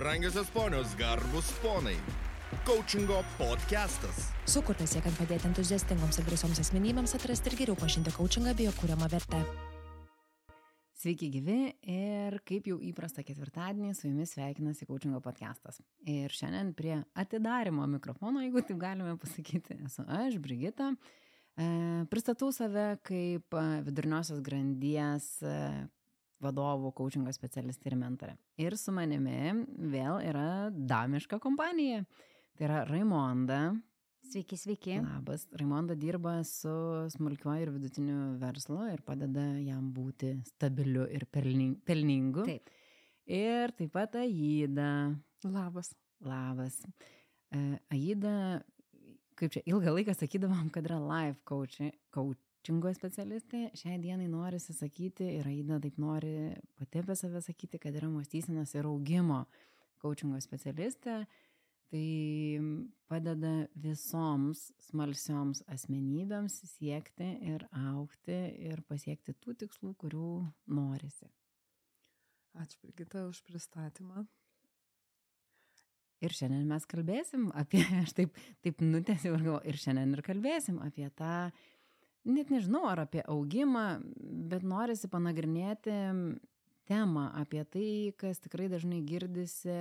Brangiosios ponios, garbus ponai. Coachingo podcastas. Sukurtas siekiant padėti entuziastingoms ir drąsioms asmenybėms atrasti ir geriau pažinti coachingą bei jo kūriamą vertę. Sveiki gyvi ir kaip jau įprasta ketvirtadienį su jumis sveikinasi Coachingo podcastas. Ir šiandien prie atidarimo mikrofono, jeigu taip galime pasakyti, esu aš, Brigita. E, pristatau save kaip e, vidurniosios grandies e, vadovų, coachingo specialistė ir mentorė. Ir su manimi vėl yra damiška kompanija. Tai yra Raimonda. Sveiki, sveiki. Labas. Raimonda dirba su smulkiuoju ir vidutiniu verslu ir padeda jam būti stabiliu ir pelningu. Taip. Ir taip pat Aida. Labas. Labas. Aida, kaip čia ilgą laiką sakydavom, kad yra life coach, coachingo specialistė, šiai dienai norisi sakyti ir Aida taip nori pati apie save sakyti, kad yra mąstysenos ir augimo coachingo specialistė. Tai padeda visoms smalsioms asmenybėms siekti ir aukti ir pasiekti tų tikslų, kurių norisi. Ačiū, Brigita, už pristatymą. Ir šiandien mes kalbėsim apie, aš taip, taip nutęsiu ir galvoju, ir šiandien ir kalbėsim apie tą, net nežinau, ar apie augimą, bet norisi panagrinėti temą apie tai, kas tikrai dažnai girdisi,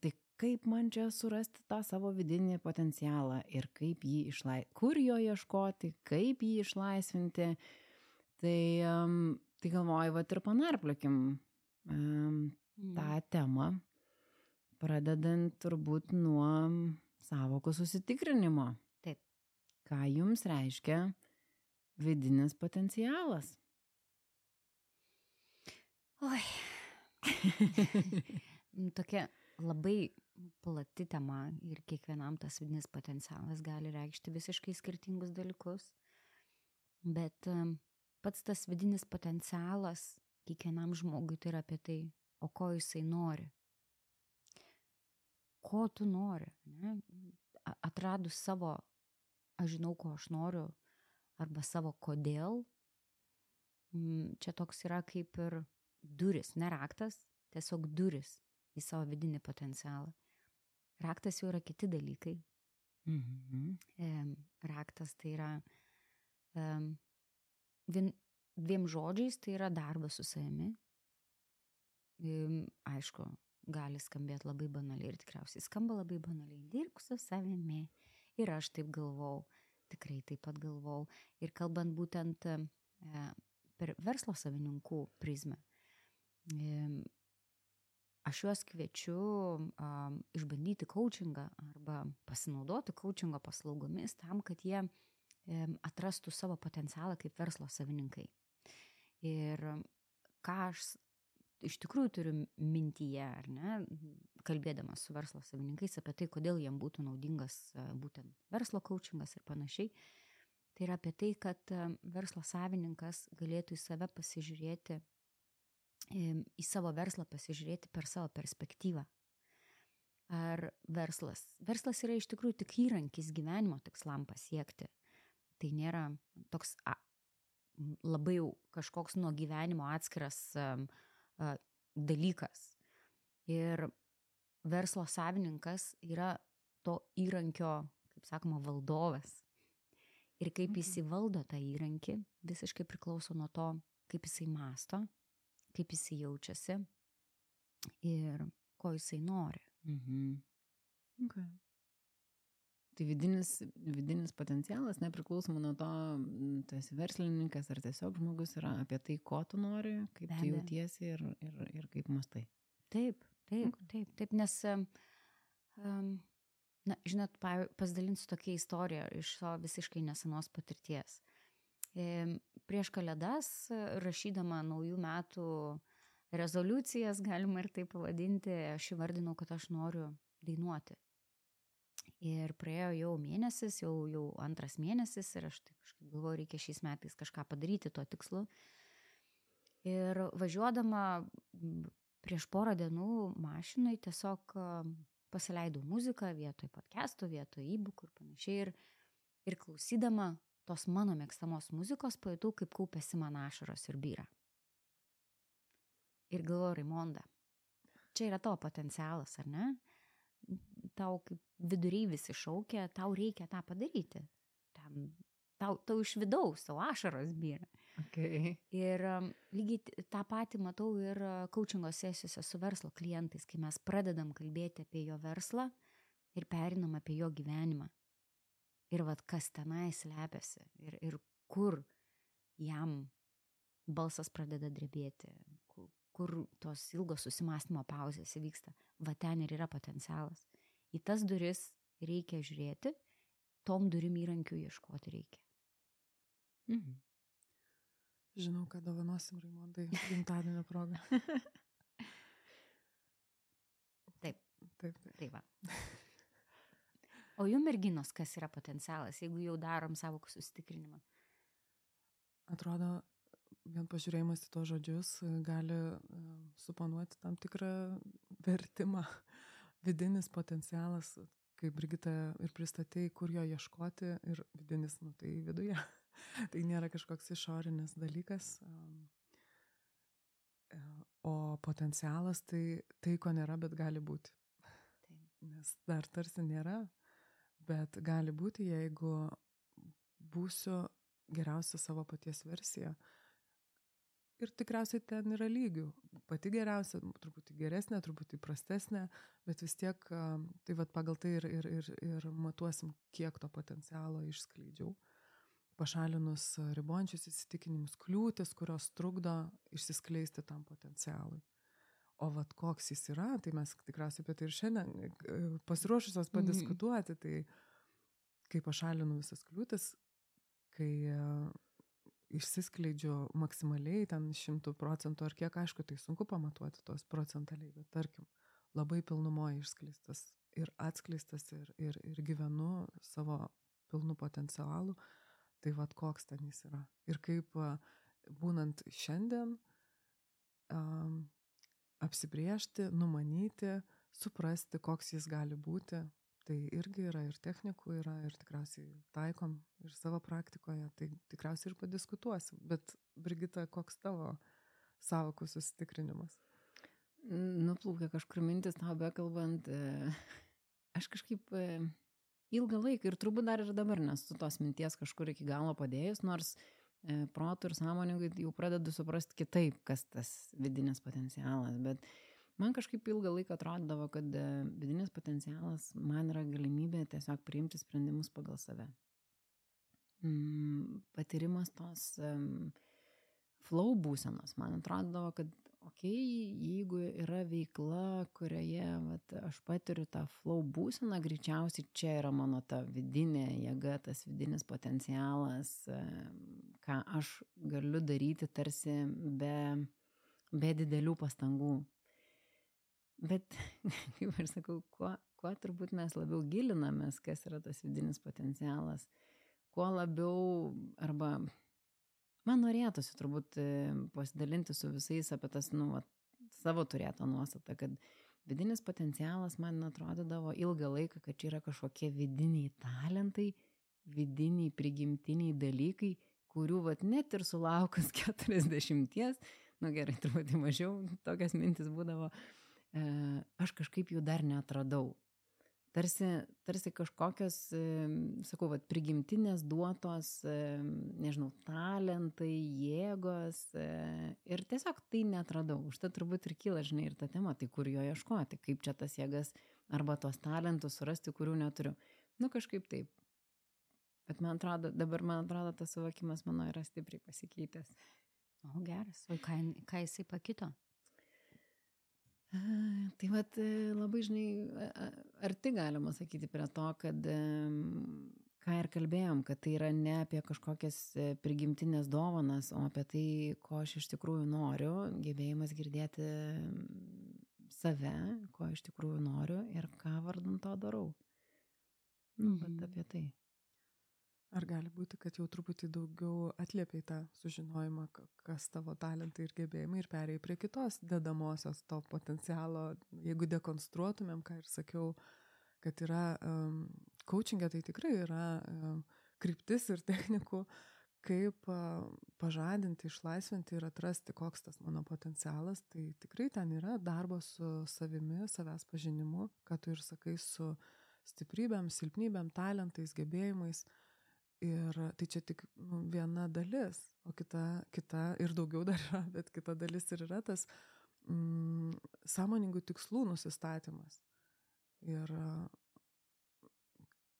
tai kaip man čia surasti tą savo vidinį potencialą ir kaip jį išlaisvinti, kur jo ieškoti, kaip jį išlaisvinti. Tai, tai galvoju, va ir panarplikim um, tą mm. temą, pradedant turbūt nuo savokų susitikrinimo. Taip. Ką jums reiškia vidinis potencialas? Oi. Tokia labai plati tema ir kiekvienam tas vidinis potencialas gali reikšti visiškai skirtingus dalykus. Bet pats tas vidinis potencialas kiekvienam žmogui tai yra apie tai, o ko jisai nori. Ko tu nori? Ne? Atradus savo, aš žinau, ko aš noriu, arba savo kodėl, čia toks yra kaip ir duris, ne raktas, tiesiog duris į savo vidinį potencialą. Raktas jau yra kiti dalykai. Mhm. Raktas tai yra vien, dviem žodžiais, tai yra darbas su savimi. Aišku, gali skambėti labai banaliai ir tikriausiai skamba labai banaliai. Dirbk su savimi. Ir aš taip galvau, tikrai taip pat galvau. Ir kalbant būtent e, per verslo savininkų prizmę, aš juos kviečiu išbandyti coachingą arba pasinaudoti coachingo paslaugomis tam, kad jie um, atrastų savo potencialą kaip verslo savininkai. Ir ką aš iš tikrųjų turiu mintyje, ar ne, kalbėdamas su verslo savininkais apie tai, kodėl jiem būtų naudingas būtent verslo coachingas ir panašiai, tai yra apie tai, kad verslo savininkas galėtų į save pasižiūrėti į savo verslą pasižiūrėti per savo perspektyvą. Ar verslas? Verslas yra iš tikrųjų tik įrankis gyvenimo tikslam pasiekti. Tai nėra toks a, labai jau kažkoks nuo gyvenimo atskiras a, a, dalykas. Ir verslo savininkas yra to įrankio, kaip sakoma, valdovas. Ir kaip jis mhm. įvaldo tą įrankį, visiškai priklauso nuo to, kaip jisai masto, kaip jisai jaučiasi ir ko jisai nori. Mhm. Okay. Tai vidinis, vidinis potencialas, nepriklausomai nuo to, tu esi verslininkas ar tiesiog žmogus, yra apie tai, ko tu nori, kaip Be tu jautiesi ir, ir, ir kaip mastai. Taip, taip, taip, taip, nes, um, na, žinot, pasidalinsiu tokia istorija iš savo visiškai nesenos patirties. Prieš kalėdas, rašydama naujų metų rezoliucijas, galima ir taip pavadinti, aš įvardinau, kad aš noriu dainuoti. Ir praėjo jau mėnesis, jau, jau antras mėnesis ir aš tai kažkaip galvoju, reikia šiais metais kažką padaryti tuo tikslu. Ir važiuodama prieš porą dienų mašinai tiesiog pasileidau muziką vietoj podcastų, vietoj e-bookų ir panašiai. Ir, ir klausydama tos mano mėgstamos muzikos pajutau, kaip kaupėsi man ašaros ir byra. Ir galvoju, Raimonda, čia yra tavo potencialas, ar ne? Tau kaip viduriai visi šaukia, tau reikia tą padaryti. Ten, tau, tau iš vidaus, tau ašaros vyra. Okay. Ir um, lygiai tą patį matau ir coachingo sesijose su verslo klientais, kai mes pradedam kalbėti apie jo verslą ir perinam apie jo gyvenimą. Ir vad kas tenai slepiasi ir, ir kur jam balsas pradeda drebėti, kur, kur tos ilgos susimastymo pauzės įvyksta. Va ten ir yra potencialas. Į tas duris reikia žiūrėti, tom durim įrankių ieškoti reikia. Mhm. Žinau, kad dovanosim Raimondai gimtadienio progą. Taip. Taip, taip. Tai va. O jų merginos, kas yra potencialas, jeigu jau darom savokų susitikrinimą? Atrodo, vien pažiūrėjimas į tos žodžius gali e, suponuoti tam tikrą vertimą. Vidinis potencialas, kaip Brigita ir pristatėjai, kur jo ieškoti ir vidinis, nu tai viduje. tai nėra kažkoks išorinis dalykas. e, O potencialas tai tai, ko nėra, bet gali būti. Taip. Nes dar tarsi nėra, bet gali būti, jeigu būsiu geriausia savo paties versija. Ir tikriausiai ten yra lygių. Pati geriausia, truputį geresnė, truputį prastesnė, bet vis tiek, tai vad pagal tai ir, ir, ir, ir matuosim, kiek to potencialo išskleidžiau. Pašalinus ribojančius įsitikinimus, kliūtis, kurios trukdo išsiskleisti tam potencialui. O vad koks jis yra, tai mes tikriausiai apie tai ir šiandien e, pasiruošusios padiskutuoti. Tai kai pašalinu visas kliūtis, kai išsiskleidžiu maksimaliai ten šimtų procentų ar kiek, aišku, tai sunku pamatuoti tos procentaliai, bet tarkim, labai pilnumoje išskleistas ir atskleistas ir, ir, ir gyvenu savo pilnu potencialu, tai vad koks ten jis yra. Ir kaip būnant šiandien, um, apsibriežti, numanyti, suprasti, koks jis gali būti. Tai irgi yra ir technikų, yra ir tikriausiai taikom ir savo praktikoje, tai tikriausiai ir padiskutuosim. Bet Brigita, koks tavo savokų susitikrinimas? Nuplaukė kažkur mintis tau bekalbant. e, Aš kažkaip e, ilgą laiką ir turbūt dar ir dabar nesu tos minties kažkur iki galo padėjus, nors e, protų ir sąmoningai jau pradedu suprasti kitaip, kas tas vidinis potencialas. Bet man kažkaip ilgą laiką atrodavo, kad e, vidinis potencialas man yra galimybė tiesiog priimti sprendimus pagal save. Mm, Patyrimas tos flow būsenos. Man atrodo, kad, okei, okay, jeigu yra veikla, kurioje vat, aš patiriu tą flow būseną, greičiausiai čia yra mano ta vidinė jėga, tas vidinis potencialas, ką aš galiu daryti tarsi be, be didelių pastangų. Bet, kaip aš sakau, kuo, kuo turbūt mes labiau gilinamės, kas yra tas vidinis potencialas, kuo labiau arba man norėtųsi turbūt e, pasidalinti su visais apie tas, nu, vat, savo turėtą nuostatą, kad vidinis potencialas man atrodydavo ilgą laiką, kad čia yra kažkokie vidiniai talentai, vidiniai prigimtiniai dalykai, kurių vat net ir sulaukus 40, nu gerai, truputį mažiau, tokias mintis būdavo, e, aš kažkaip jų dar netradau tarsi, tarsi kažkokios, e, sakau, vat, prigimtinės duotos, e, nežinau, talentai, jėgos e, ir tiesiog tai netradau. Užtat turbūt ir kyla, žinai, ir ta tema, tai kur jo ieškoti, kaip čia tas jėgas arba tos talentus surasti, kurių neturiu. Nu kažkaip taip. Bet man atrodo, dabar man atrodo, tas suvokimas mano yra stipriai pasikeitęs. O geras. O ką, ką jisai pakito? Tai vat e, labai žinai, arti galima sakyti prie to, kad ką ir kalbėjom, kad tai yra ne apie kažkokias e, prigimtinės dovanas, o apie tai, ko aš iš tikrųjų noriu, gebėjimas girdėti save, ko iš tikrųjų noriu ir ką vardant to darau. Nu, bet Mhm. apie tai. Ar gali būti, kad jau truputį daugiau atliepiai tą sužinojimą, ka- kas tavo talentai ir gebėjimai ir perėjai prie kitos dedamosios to potencialo, jeigu dekonstruotumėm, ką ir sakiau, kad yra um, coachingė, tai tikrai yra um, kryptis ir technikų, kaip a, pažadinti, išlaisvinti ir atrasti, koks tas mano potencialas, tai tikrai ten yra darbo su savimi, savęs pažinimu, ką tu ir sakai, su stiprybėm, silpnybėm, talentais, gebėjimais. Ir tai čia tik nu, viena dalis, o kita, kita ir daugiau dar yra, bet kita dalis ir yra tas mm, sąmoningų tikslų nusistatymas. Ir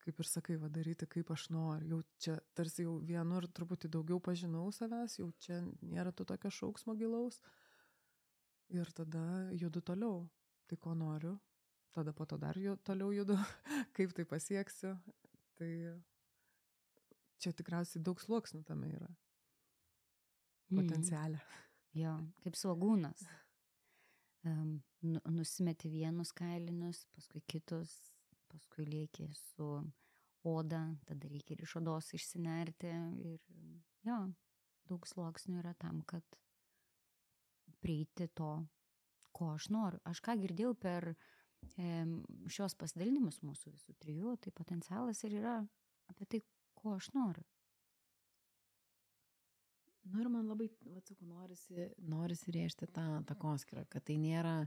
kaip ir sakai, va, daryti kaip aš noriu. Jau čia tarsi jau vienur truputį daugiau pažinau savęs, jau čia nėra to tokio šauksmo gilaus. Ir tada judu toliau. Tai ko noriu, tada po to dar ju, toliau judu, kaip tai pasieksiu. Tai čia tikriausiai daug sluoksnių tame yra. Potencialė. Mm. Jo, kaip svagūnas. Um, nusimeti vienus kailinius, paskui kitus, paskui lieki su oda, tada reikia ir iš odos išsinerti. Ir jo, daug sluoksnių yra tam, kad prieiti to, ko aš noriu. Aš ką girdėjau per šios pasidalinimus mūsų visų trijų, tai potencialas ir yra apie tai, ko aš noriu. Nu ir man labai, atsakau, norisi, norisi rėžti tą takoskirą, kad tai nėra,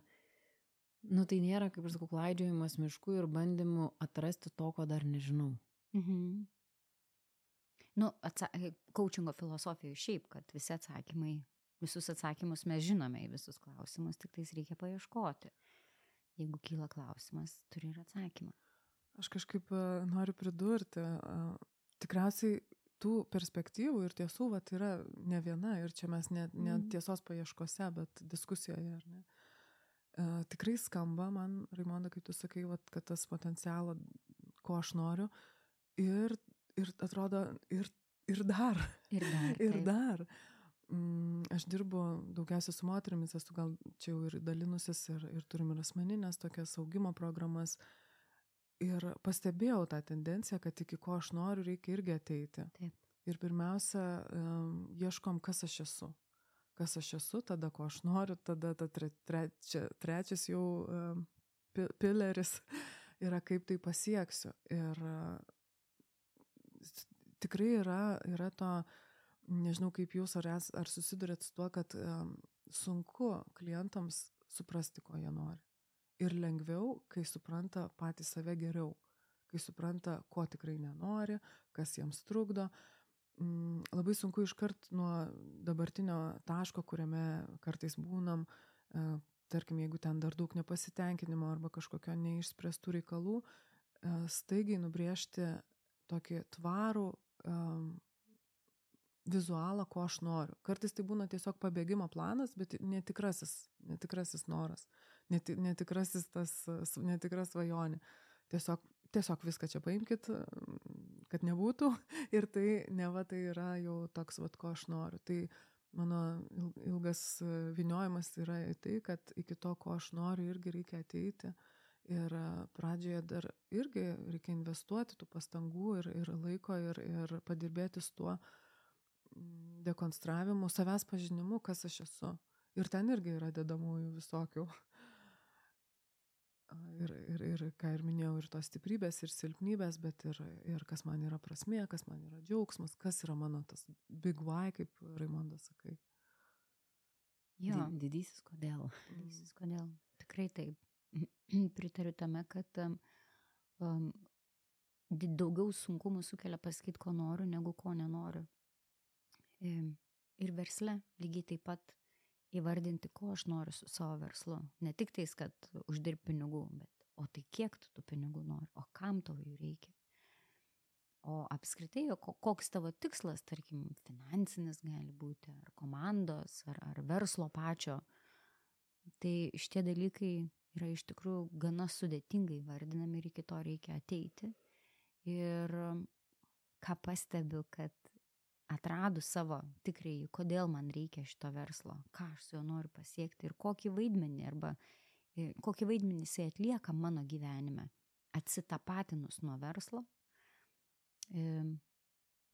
nu tai nėra, kaip aš sakau, klaidžiojimas mišku ir bandymu atrasti to, ko dar nežinau. Mhm. Nu, coachingo filosofijoje šiaip, kad visi atsakymai, visus atsakymus mes žinome į visus klausimus, tik tais reikia paieškoti. Jeigu kyla klausimas, turi ir atsakymą. Aš kažkaip noriu pridurti, tikriausiai tų perspektyvų ir tiesų vat, yra ne viena ir čia mes ne, ne mm. tiesos paieškose, bet diskusijoje, ne? E, tikrai skamba man, Raimonda, kai tu sakai, vat, kad tas potencialo, ko aš noriu, ir, ir atrodo, ir, ir dar. Ir dar. ir dar. Mm, aš dirbu daugiausia su moterimis, esu gal čia jau ir dalinusis ir, ir turim ir asmeninės tokias augimo programas. Uh, Ir pastebėjau tą tendenciją, kad iki ko aš noriu, reikia irgi ateiti. Taip. Ir pirmiausia, ieškom, kas aš esu. Kas aš esu, tada ko aš noriu, tada ta tre, trečia, trečias jau pileris yra, kaip tai pasieksiu. Ir tikrai yra, yra to, nežinau kaip jūs ar, es, ar susidurėt su tuo, kad sunku klientams suprasti, ko jie nori ir lengviau, kai supranta patys save geriau, kai supranta, ko tikrai nenori, kas jiems trukdo. Mm, labai sunku iškart nuo dabartinio taško, kuriame kartais būnam, e, tarkim, jeigu ten dar daug nepasitenkinimo arba kažkokio neišspręstų reikalų, e, staigiai nubriežti tokį tvarų vizualą, ko aš noriu. Kartais tai būna tiesiog pabėgimo planas, bet netikrasis, netikrasis noras net, netikrasis tas, netikra svajonė. Tiesiog, tiesiog viską čia paimkit, kad nebūtų ir tai neva tai yra jau toks, vad, ko aš noriu. Tai mano ilgas viniojimas yra į tai, kad iki to, ko aš noriu, irgi reikia ateiti. Ir pradžioje dar irgi reikia investuoti tų pastangų ir, ir laiko ir, ir padirbėti su tuo dekonstravimu, savęs pažinimu, kas aš esu. Ir ten irgi yra dedamųjų visokių Ir, ir, ir, ką ir minėjau, ir tos stiprybės, ir silpnybės, bet ir, ir kas man yra prasmė, kas man yra džiaugsmas, kas yra mano tas big why, kaip Raimondas sakai. Jo. Didysis kodėl. Didysis kodėl. Tikrai taip. Pritariu tame, kad um, daugiau sunkumų sukelia pasakyti, ko noriu, negu ko nenoriu. Ir versle lygiai taip pat įvardinti, ko aš noriu su savo verslu. Ne tik tais, kad uždirbti pinigų, bet o tai kiek tu tų pinigų nori, o kam tau jų reikia. O apskritai, koks tavo tikslas, tarkim, finansinis gali būti, ar komandos, ar, ar verslo pačio, tai šitie dalykai yra iš tikrųjų gana sudėtingai vardinami ir iki to reikia ateiti. Ir ką pastebiu, kad atradus savo tikrąjį, kodėl man reikia šito verslo, ką aš su juo noriu pasiekti ir kokį vaidmenį arba e, kokį vaidmenį jisai atlieka mano gyvenime, atsitapatinus nuo verslo, e,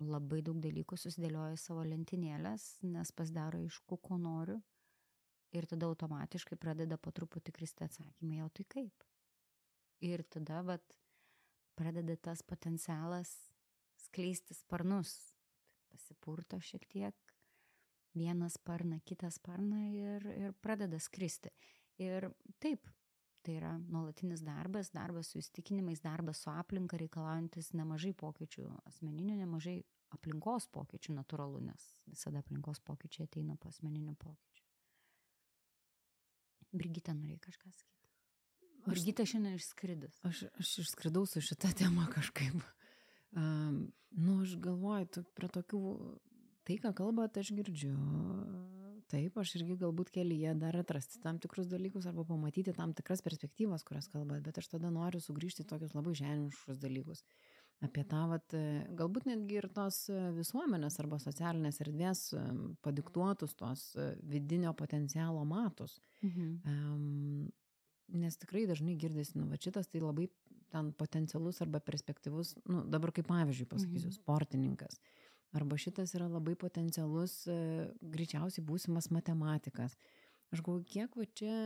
labai daug dalykų susidėlioja savo lentynėlės, nes pasidaro aišku, ko noriu ir tada automatiškai pradeda po truputį kristi atsakymai, jau tai kaip. Ir tada, vat, pradeda tas potencialas skleisti sparnus, pasipurto šiek tiek vieną sparną, kitą sparną ir, ir pradeda skristi. Ir taip, tai yra nuolatinis darbas, darbas su įstikinimais, darbas su aplinka reikalaujantis nemažai pokyčių asmeninių, nemažai aplinkos pokyčių natūralu, nes visada aplinkos pokyčiai ateina po asmeninių pokyčių. Brigita norėjo kažką sakyti. Brigita šiandien išskridus. Aš, aš išskridau su šitą temą kažkaip. Nu, aš galvoju, tu, prie tokių, tai, ką kalbate, aš girdžiu. Taip, aš irgi galbūt kelyje dar atrasti tam tikrus dalykus arba pamatyti tam tikras perspektyvas, kurias kalbat, bet aš tada noriu sugrįžti į tokius labai žemiškus dalykus. Apie tą, vat, galbūt netgi ir tos visuomenės arba socialinės erdvės padiktuotus tos vidinio potencialo matus. Mhm. Um, nes tikrai dažnai girdisi, nu, va šitas tai labai ten potencialus arba perspektyvus, nu, dabar kaip pavyzdžiui pasakysiu, mhm. sportininkas. Arba šitas yra labai potencialus, e, greičiausiai būsimas matematikas. Aš galvoju, kiek va čia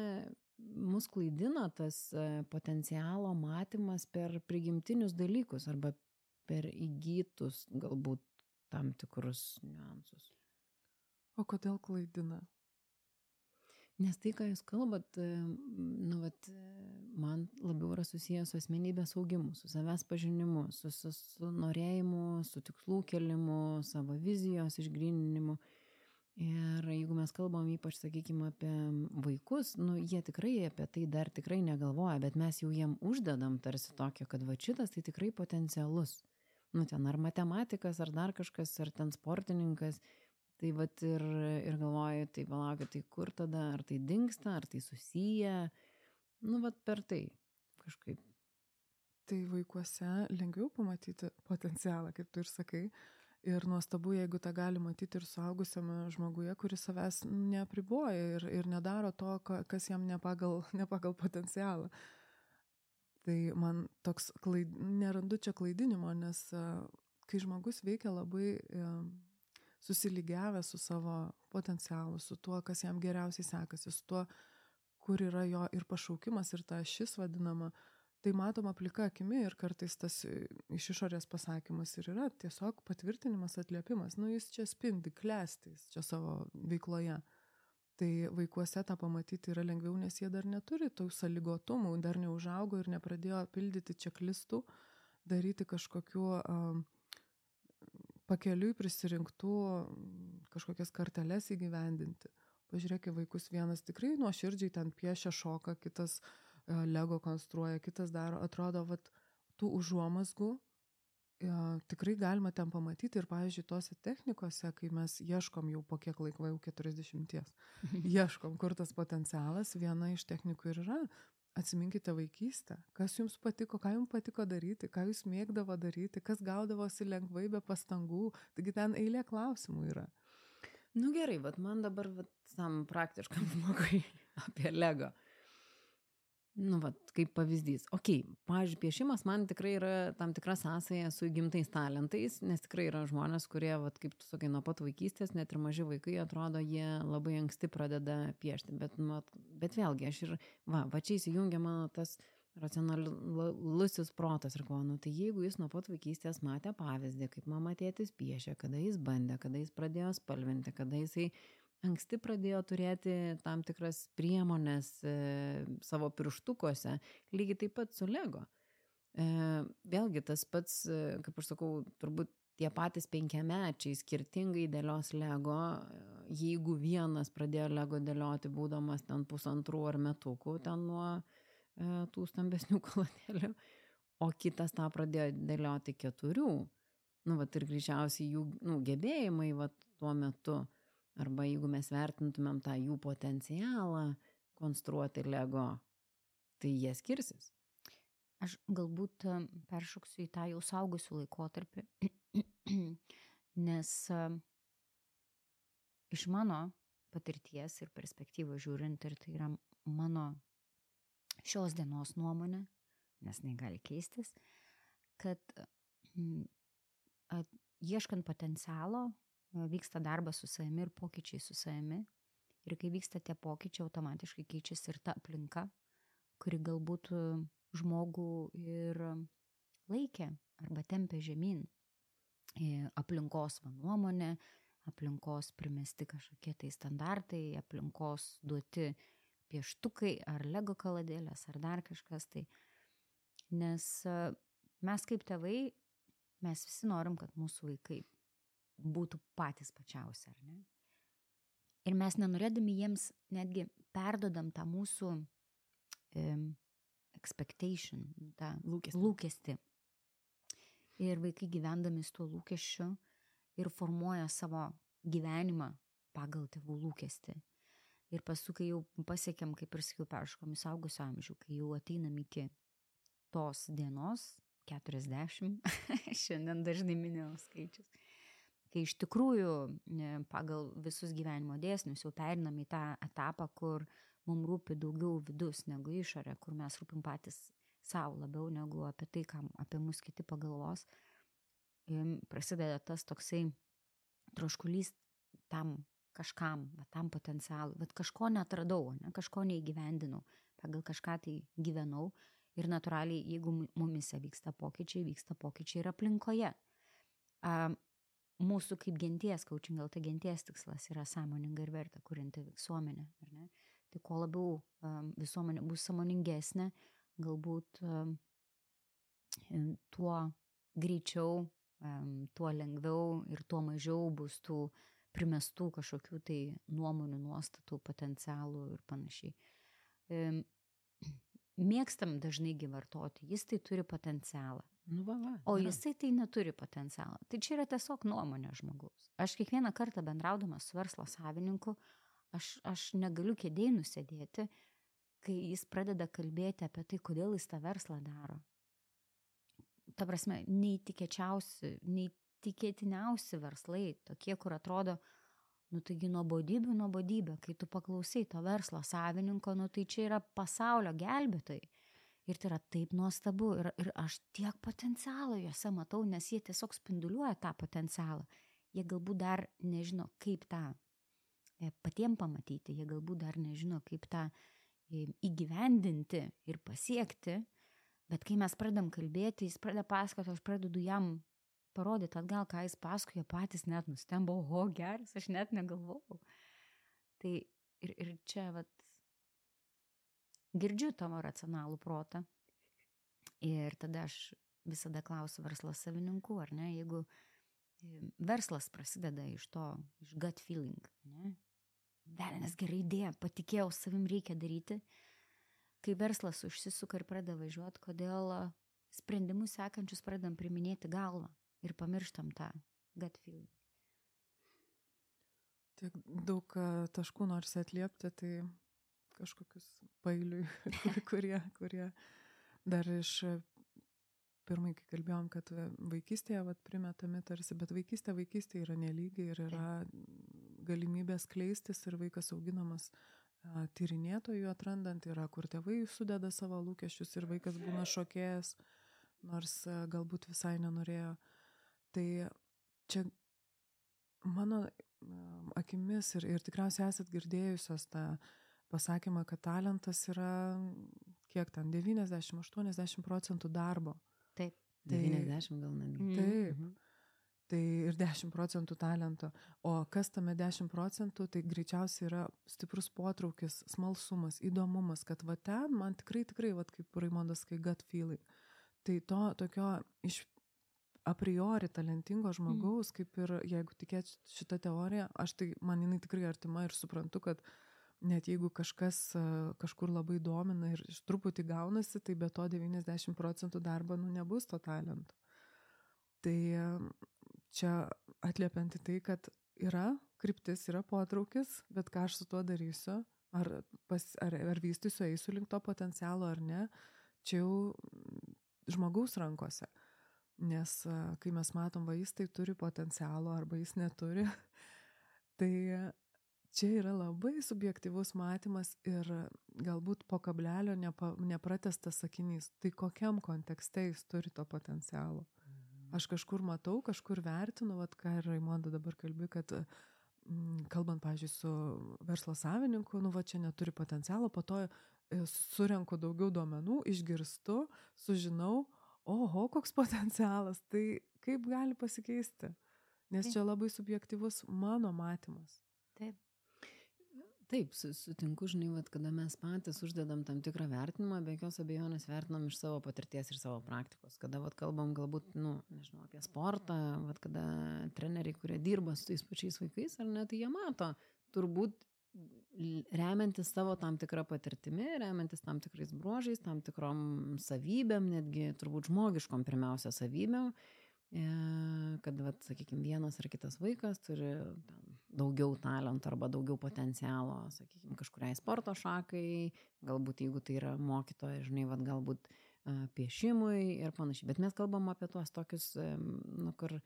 mus klaidina tas e, potencialo matymas per prigimtinius dalykus arba per įgytus galbūt tam tikrus niuansus. O kodėl klaidina? Nes tai, ką jūs kalbat, nu, vat, man labiau yra susijęs su asmenybės augimu, su savęs pažinimu, su, su, su norėjimu, su tikslų kelimu, savo vizijos išgrininimu. Ir jeigu mes kalbam ypač, sakykime, apie vaikus, nu, jie tikrai apie tai dar tikrai negalvoja, bet mes jau jiem uždedam tarsi tokio, kad va šitas tai tikrai potencialus. Nu, ten ar matematikas, ar dar kažkas, ar ten sportininkas, Tai vat ir, ir galvoju, tai palaukit, tai kur tada, ar tai dinksta, ar tai susiję, nu vat per tai kažkaip. Tai vaikuose lengviau pamatyti potencialą, kaip tu ir sakai. Ir nuostabu, jeigu tą gali matyti ir suaugusiame žmoguje, kuris savęs neapriboja ir, ir nedaro to, kas jam ne pagal, ne pagal potencialą. Tai man toks, klaid, nerandu čia klaidinimo, nes kai žmogus veikia labai susilygiavęs su savo potencialu, su tuo, kas jam geriausiai sekasi, su tuo, kur yra jo ir pašaukimas, ir ta šis vadinama, tai matoma plika akimi ir kartais tas e, iš išorės pasakymas ir yra tiesiog patvirtinimas, atliepimas. Nu, jis čia spindi, klestais čia savo veikloje. Tai vaikuose tą pamatyti yra lengviau, nes jie dar neturi tų sąlygotumų, dar neužaugo ir nepradėjo pildyti čeklistų, daryti kažkokiu um, pakeliui prisirinktų kažkokias karteles įgyvendinti. Pažiūrėk, vaikus vienas tikrai nuoširdžiai ten piešia šoką, kitas uh, lego konstruoja, kitas daro, atrodo, vat, tų užuomasgų uh, tikrai galima ten pamatyti ir, pavyzdžiui, tose technikose, kai mes ieškom jau po kiek laiko, jau 40, ieškom, kur tas potencialas, viena iš technikų ir yra Atsiminkite vaikystę, kas jums patiko, ką jums patiko daryti, ką jūs mėgdavo daryti, kas gaudavosi lengvai be pastangų. Taigi ten eilė klausimų yra. Nu gerai, bet man dabar vat, tam praktiškam žmogui apie Lego. Nu, va, kaip pavyzdys. Ok, pavyzdžiui, piešimas man tikrai yra tam tikra sąsaja su įgimtais talentais, nes tikrai yra žmonės, kurie, va, kaip tu sakai, nuo pat vaikystės, net ir maži vaikai, atrodo, jie labai anksti pradeda piešti. Bet, nu, bet vėlgi, aš ir, va, va čia įsijungia mano tas racionalusis protas ir galvoju, nu, tai jeigu jis nuo pat vaikystės matė pavyzdį, kaip mama tėtis piešė, kada jis bandė, kada jis pradėjo spalvinti, kada jisai anksti pradėjo turėti tam tikras priemonės e, savo pirštukuose, lygiai taip pat su Lego. E, vėlgi tas pats, e, kaip aš sakau, turbūt tie patys penkiamečiai skirtingai dėlios Lego, jeigu vienas pradėjo Lego dėlioti būdamas ten pusantrų ar metukų, ten nuo e, tų stambesnių kolonėlių, o kitas tą pradėjo dėlioti keturių. Nu, vat ir greičiausiai jų nu, gebėjimai vat, tuo metu Arba jeigu mes vertintumėm tą jų potencialą konstruoti Lego, tai jie skirsis. Aš galbūt e, peršoksiu į tą jau saugusių laikotarpį, nes e, iš mano patirties ir perspektyvos žiūrint, ir tai yra mano šios dienos nuomonė, nes negali keistis, kad ieškant potencialo vyksta darbas su savimi ir pokyčiai su savimi. Ir kai vyksta tie pokyčiai, automatiškai keičiasi ir ta aplinka, kuri galbūt žmogų ir laikė arba tempė žemyn. e, aplinkos nuomonė, aplinkos primesti kažkokie tai standartai, aplinkos duoti pieštukai ar lego kaladėlės ar dar kažkas tai. Nes e, mes kaip tėvai, mes visi norim, kad mūsų vaikai būtų patys pačiausi, ar ne? Ir mes nenorėdami jiems netgi perdodam tą mūsų um, expectation, tą Lūkestį. lūkestį. Ir vaikai gyvendami su tuo lūkesčiu ir formuoja savo gyvenimą pagal tėvų lūkestį. Ir paskui, kai jau pasiekėm, kaip ir sakiau, perškom į saugusio amžių, kai jau ateinam iki tos dienos, 40, šiandien dažnai minėjau skaičius, kai iš tikrųjų pagal visus gyvenimo dėsnius jau perinam į tą etapą, kur mums rūpi daugiau vidus negu išorė, kur mes rūpim patys savo labiau negu apie tai, kam apie mus kiti pagalvos, prasideda tas toksai troškulys tam kažkam, va, tam potencialui, bet kažko netradau, ne, kažko neįgyvendinau, pagal kažką tai gyvenau ir natūraliai, jeigu mu- mumise vyksta pokyčiai, vyksta pokyčiai ir aplinkoje. A, mūsų kaip genties, coaching gal tai genties tikslas yra sąmoninga ir verta ar ne? Tai kuo labiau um, visuomenė bus sąmoningesnė, galbūt um, tuo greičiau, um, tuo lengviau ir tuo mažiau bus tų primestų kažkokių tai nuomonių, nuostatų, potencialų ir panašiai. Mėgstam dažnai gyvartoti, jis tai turi potencialą. Nu, va, va. O jisai tai neturi potencialą. Tai čia yra tiesiog nuomonė žmogaus. Aš kiekvieną kartą bendraudamas su verslo savininku, aš, aš negaliu kėdėjai nusėdėti, kai jis pradeda kalbėti apie tai, kodėl jis tą verslą daro. Ta prasme, neįtikėčiausi, neįtikėtiniausi verslai, tokie, kur atrodo, nu taigi nuobodybių, nuobodybė, kai tu paklausai to verslo savininko, nu tai čia yra pasaulio gelbėtojai. Ir tai yra taip nuostabu ir, ir aš tiek potencialo juose matau, nes jie tiesiog spinduliuoja tą potencialą. Jie galbūt dar nežino, kaip tą e, patiem pamatyti, jie galbūt dar nežino, kaip tą e, įgyvendinti ir pasiekti, bet kai mes pradedam kalbėti, jis pradeda pasakoti, aš pradedu jam parodyti atgal, ką jis pasakoja, patys net nustemba, oho, geras, aš net negalvojau. Tai ir, ir čia, vat, girdžiu tavo racionalų protą. Ir tada aš visada klausiu verslo savininkų, ar ne, jeigu verslas prasideda iš to, iš gut feeling, ne? Velnes gerai idėja, patikėjau, savim reikia daryti. Kai verslas užsisuka ir pradeda važiuoti, kodėl sprendimus sekančius pradedam priminėti galvą ir pamirštam tą gut feeling. Tiek daug taškų nors atliepti, tai kažkokius pailiui, kur- kurie, kurie dar iš pirmai, kai kalbėjom, kad vaikystėje vat, primetami tarsi, bet vaikystė vaikystė yra nelygiai ir yra galimybės kleistis ir vaikas auginamas tyrinėtojų atrandant, yra kur tėvai sudeda savo lūkesčius ir vaikas būna šokėjęs, nors galbūt visai nenorėjo. Tai čia mano akimis ir, ir tikriausiai esat girdėjusios tą pasakymą, kad talentas yra kiek ten 90-80 procentų darbo. Taip. Tai- 90 gal netgi. Taip. Mhm. Tai ir 10 procentų talento. O kas tame 10 procentų, tai greičiausiai yra stiprus potraukis, smalsumas, įdomumas, kad va ten man tikrai, tikrai, va kaip Raimondas, kai gut feeling. Tai to tokio iš a priori talentingo žmogaus, kaip ir jeigu tikėt šitą teoriją, aš tai, man jinai tikrai artima ir suprantu, kad net jeigu kažkas kažkur labai domina ir iš truputį gaunasi, tai be to 90 procentų darbo, nu, nebus to talento. Tai čia atliepiant į tai, kad yra kryptis, yra potraukis, bet ką aš su tuo darysiu, ar, pas, ar, ar vystysiu, eisiu link to potencialo ar ne, čia jau mm, žmogaus rankose. Nes kai mes matom, va jis tai turi potencialo arba jis neturi, tai čia yra labai subjektivus matymas ir galbūt po kablelio nepa, nepratestas sakinys. Tai kokiam kontekste jis turi to potencialo? Aš kažkur matau, kažkur vertinu, vat, ką ir Raimonda dabar kalbi, kad mm, kalbant, pažiūrėjau, su verslo savininku, nu va čia neturi potencialo, po to e, surenku daugiau duomenų, išgirstu, sužinau, oho, koks potencialas. Tai kaip gali pasikeisti? Nes Taip. čia labai subjektivus mano matymas. Taip. Taip, su- sutinku, žinai, vat, kada mes patys uždedam tam tikrą vertinimą, be jokios abejonės vertinam iš savo patirties ir savo praktikos. Kada vat, kalbam galbūt, nu, nežinau, apie sportą, vat, kada treneriai, kurie dirba su tais pačiais vaikais, ar ne, tai jie mato, turbūt remiantis savo tam tikrą patirtimi, remiantis tam tikrais bruožais, tam tikrom savybėm, netgi turbūt žmogiškom pirmiausia savybėm, e, kad, vat, sakykime, vienas ar kitas vaikas turi ten, daugiau talento arba daugiau potencialo, sakykime, kažkuriai sporto šakai, galbūt jeigu tai yra mokytoja, žinai, vat, galbūt piešimui ir panašiai. Bet mes kalbam apie tuos tokius, nu, kur e,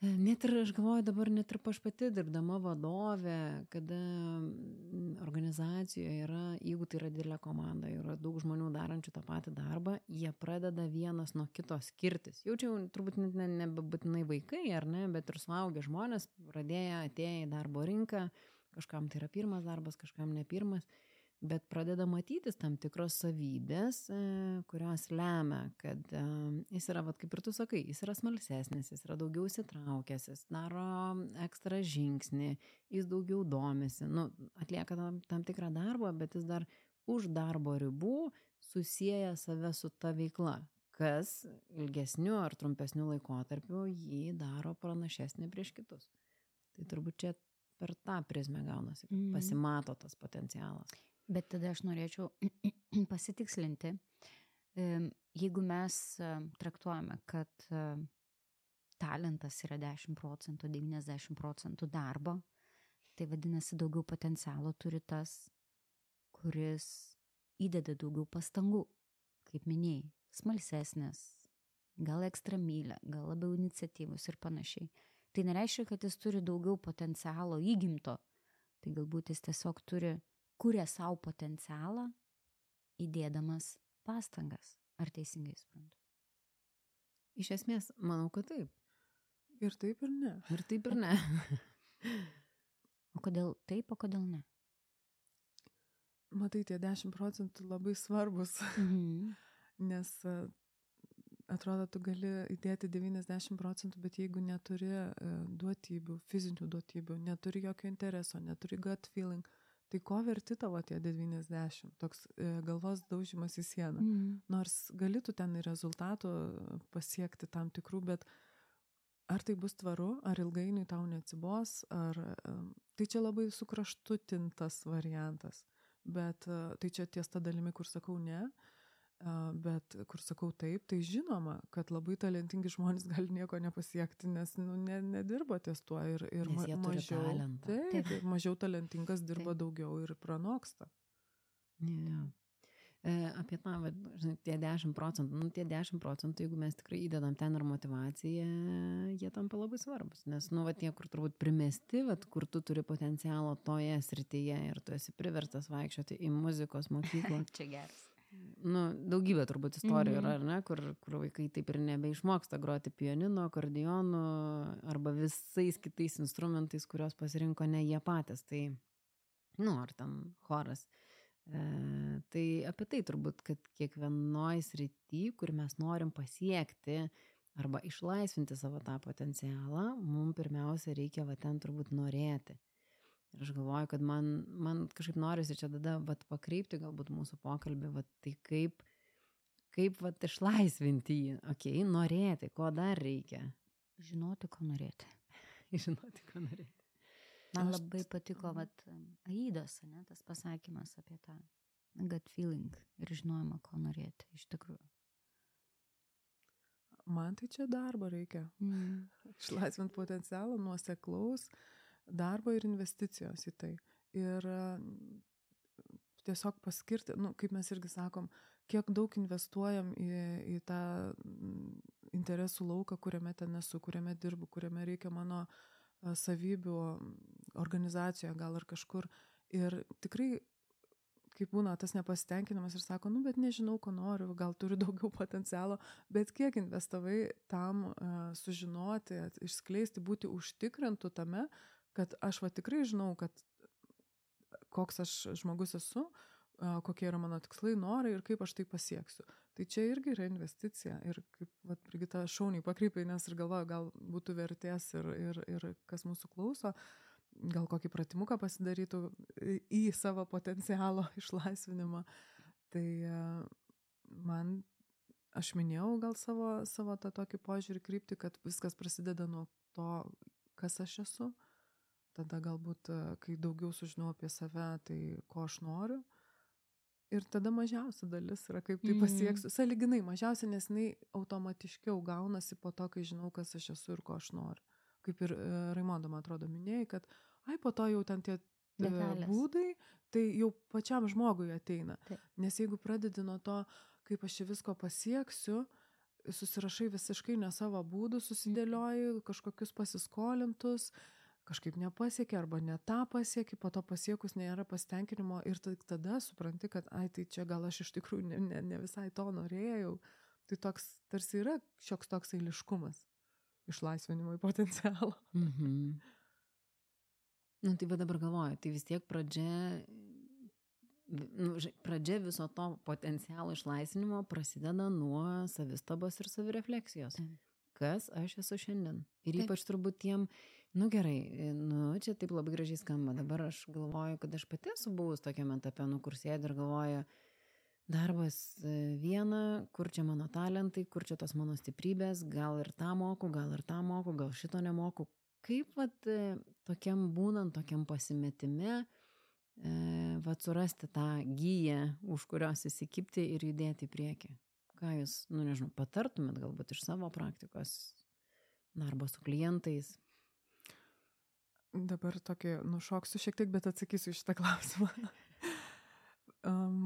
net ir, aš galvoju, dabar net ir aš pati dirbdama vadovė, kada mm, organizacijoje yra, jeigu tai yra didelė komanda, yra daug žmonių darančių tą patį darbą, jie pradeda vienas nuo kito skirtis. Jau čia turbūt net ne- nebebūtinai vaikai, ar ne, bet ir suaugę žmonės pradėję, atėję į darbo rinką, kažkam tai yra pirmas darbas, kažkam ne pirmas, bet pradeda matytis tam tikros savybės, e, kurios lemia, kad e, jis yra, vat, kaip ir tu sakai, jis yra smalsesnis, jis yra daugiau įsitraukęs, jis daro ekstra žingsnį, jis daugiau domisi, nu, atlieka tam, tam tikrą darbą, bet jis dar už darbo ribų susiję save su ta veikla, kas ilgesniu ar trumpesniu laikotarpiu jį daro pranašesnį prieš kitus. Tai turbūt čia per tą prizmę gaunasi, Mhm. pasimato tas potencialas. Bet tada aš norėčiau pasitikslinti, jeigu mes traktuojame, kad talentas yra 10 procentų, 90 procentų darbo, tai vadinasi daugiau potencialo turi tas, kuris įdeda daugiau pastangų, kaip minėjai, smalsesnės, gal ekstramylę, gal labiau iniciatyvus ir panašiai. Tai nereiškia, kad jis turi daugiau potencialo įgimto, tai galbūt jis tiesiog turi, kuria savo potencialą, įdėdamas pastangas. Ar teisingai suprantu? Iš esmės, manau, kad taip. Ir taip ir ne. Ir taip ir ne. O kodėl taip, o kodėl ne? Matai, tie 10 procentų labai svarbus, Mhm. nes e, atrodo, tu gali įdėti 90 procentų, bet jeigu neturi e, duotybių, fizinių duotybių, neturi jokio intereso, neturi gut feeling, tai ko verti tavo tie 90? Toks e, galvos daužimas į sieną. Mhm. Nors galėtų ten ir rezultatų pasiekti tam tikrų, bet ar tai bus tvaru, ar ilgainiui tau neatsibos, ar em, tai čia labai sukraštutintas variantas. Bet e, tai čia ties ta dalimi, kur sakau ne, e, bet kur sakau taip, tai žinoma, kad labai talentingi žmonės gali nieko nepasiekti, nes nu, ne, nedirba ties tuo ir, ir Nes ma- mažiau, talentą. taip, Taip. mažiau talentingas dirba Taip. daugiau ir pranoksta. Ja. E, apie tą, vat, žinai, tie 10 procentų, nu tie 10 procentų, jeigu mes tikrai įdedam ten ir motivaciją, jie tampa labai svarbus. Nes, nu, va, tie, kur turbūt primesti, va, kur tu turi potencialo toje srityje ir tu esi priverstas vaikščioti į muzikos mokyklą. Čia geras. Nu, daugybė turbūt istorijų Mhm. yra, ar ne, kur, kur vaikai taip ir nebeišmoksta groti pianino, akordionu arba visais kitais instrumentais, kuriuos pasirinko ne jie patys. Tai, nu, ar ten choras. E, tai apie tai turbūt, kad kiekvienoje srity, kur mes norim pasiekti arba išlaisvinti savo tą potencialą, mums pirmiausia reikia va ten turbūt norėti. Ir aš galvoju, kad man, man kažkaip norisi čia tada vat, pakreipti galbūt mūsų pokalbį, vat, tai kaip, kaip vat, išlaisvinti jį. Ok, norėti, ko dar reikia. Žinoti, ko norėti. Žinoti, ko norėti. Man Aš- labai patiko, vat, Aidos, ne, tas pasakymas apie tą gut feeling ir žinojimą, ko norėti iš tikrųjų. Man tai čia darbo reikia. Mm. išlaisvinti potencialą, nuoseklaus darbo ir investicijos į tai. Ir e, tiesiog paskirti, nu, kaip mes irgi sakom, kiek daug investuojam į, į tą mm, interesų lauką, kuriame ten esu, kuriame dirbu, kuriame reikia mano e, savybių mm, organizacijoje gal ar kažkur. Ir tikrai kaip būna tas nepasitenkinimas ir sako, nu, bet nežinau, ko noriu, gal turiu daugiau potencialo, bet kiek investavai tam uh, sužinoti, išskleisti, būti užtikrintų tame, kad aš va tikrai žinau, kad koks aš žmogus esu, kokie yra mano tikslai, norai ir kaip aš tai pasieksiu. Tai čia irgi yra investicija. Ir kaip vat, Brigita šauniai pakrypai, nes ir galvoju, gal būtų vertės ir, ir, ir kas mūsų klauso, gal kokį pratimuką pasidarytų į savo potencialo išlaisvinimą. Tai man, aš minėjau gal savo, savo tą tokį požiūrį krypti, kad viskas prasideda nuo to, kas aš esu. Tada galbūt, e, kai daugiau sužinau apie save, tai ko aš noriu Ir tada mažiausia dalis yra, kaip tai pasieksiu. Mm. Saliginai mažiausia, nes jinai automatiškiau gaunasi po to, kai žinau, kas aš esu ir ko aš noriu. Kaip ir e, Raimondo, man atrodo, minėjai, kad, ai, po to jau ten tie e, Detalės. būdai, tai jau pačiam žmogui ateina. Taip. Nes jeigu pradedi nuo to, kaip aš čia visko pasieksiu, susirašai visiškai ne savo būdų, susidėlioji kažkokius pasiskolintus, kažkaip nepasiekė arba ne tą pasiekė, po to pasiekus nėra pasitenkinimo ir tai tada supranti, kad, ai, tai čia gal aš iš tikrųjų ne, ne, ne visai to norėjau. Tai toks tarsi yra šioks toks eiliškumas išlaisvinimo į potencialą. Mhm. Nu, tai va dabar galvoju, tai vis tiek pradžia, nu, ži- pradžia viso to potencialo išlaisvinimo prasideda nuo savistabos ir savirefleksijos. Taip. Kas aš esu šiandien. Ir Taip. ypač turbūt tiem, nu gerai, nu čia taip labai gražiai skamba. Dabar aš galvoju, kad aš pati esu buvus tokiame etape, nu kur sėdė ir galvoju, darbas e, viena, kur čia mano talentai, kur čia tos mano stiprybės, gal ir tą moku, gal ir tą moku, gal šito nemoku. Kaip vat, e, tokiam būnant, tokiam pasimetime, e, vat surasti tą gyją, už kurios įsikipti ir judėti į priekį. Ką jūs, nu nežinau, patartumėt galbūt iš savo praktikos darbo su klientais? Dabar tokį nušoksiu šiek tiek, bet atsakysiu iš šitą klausimą.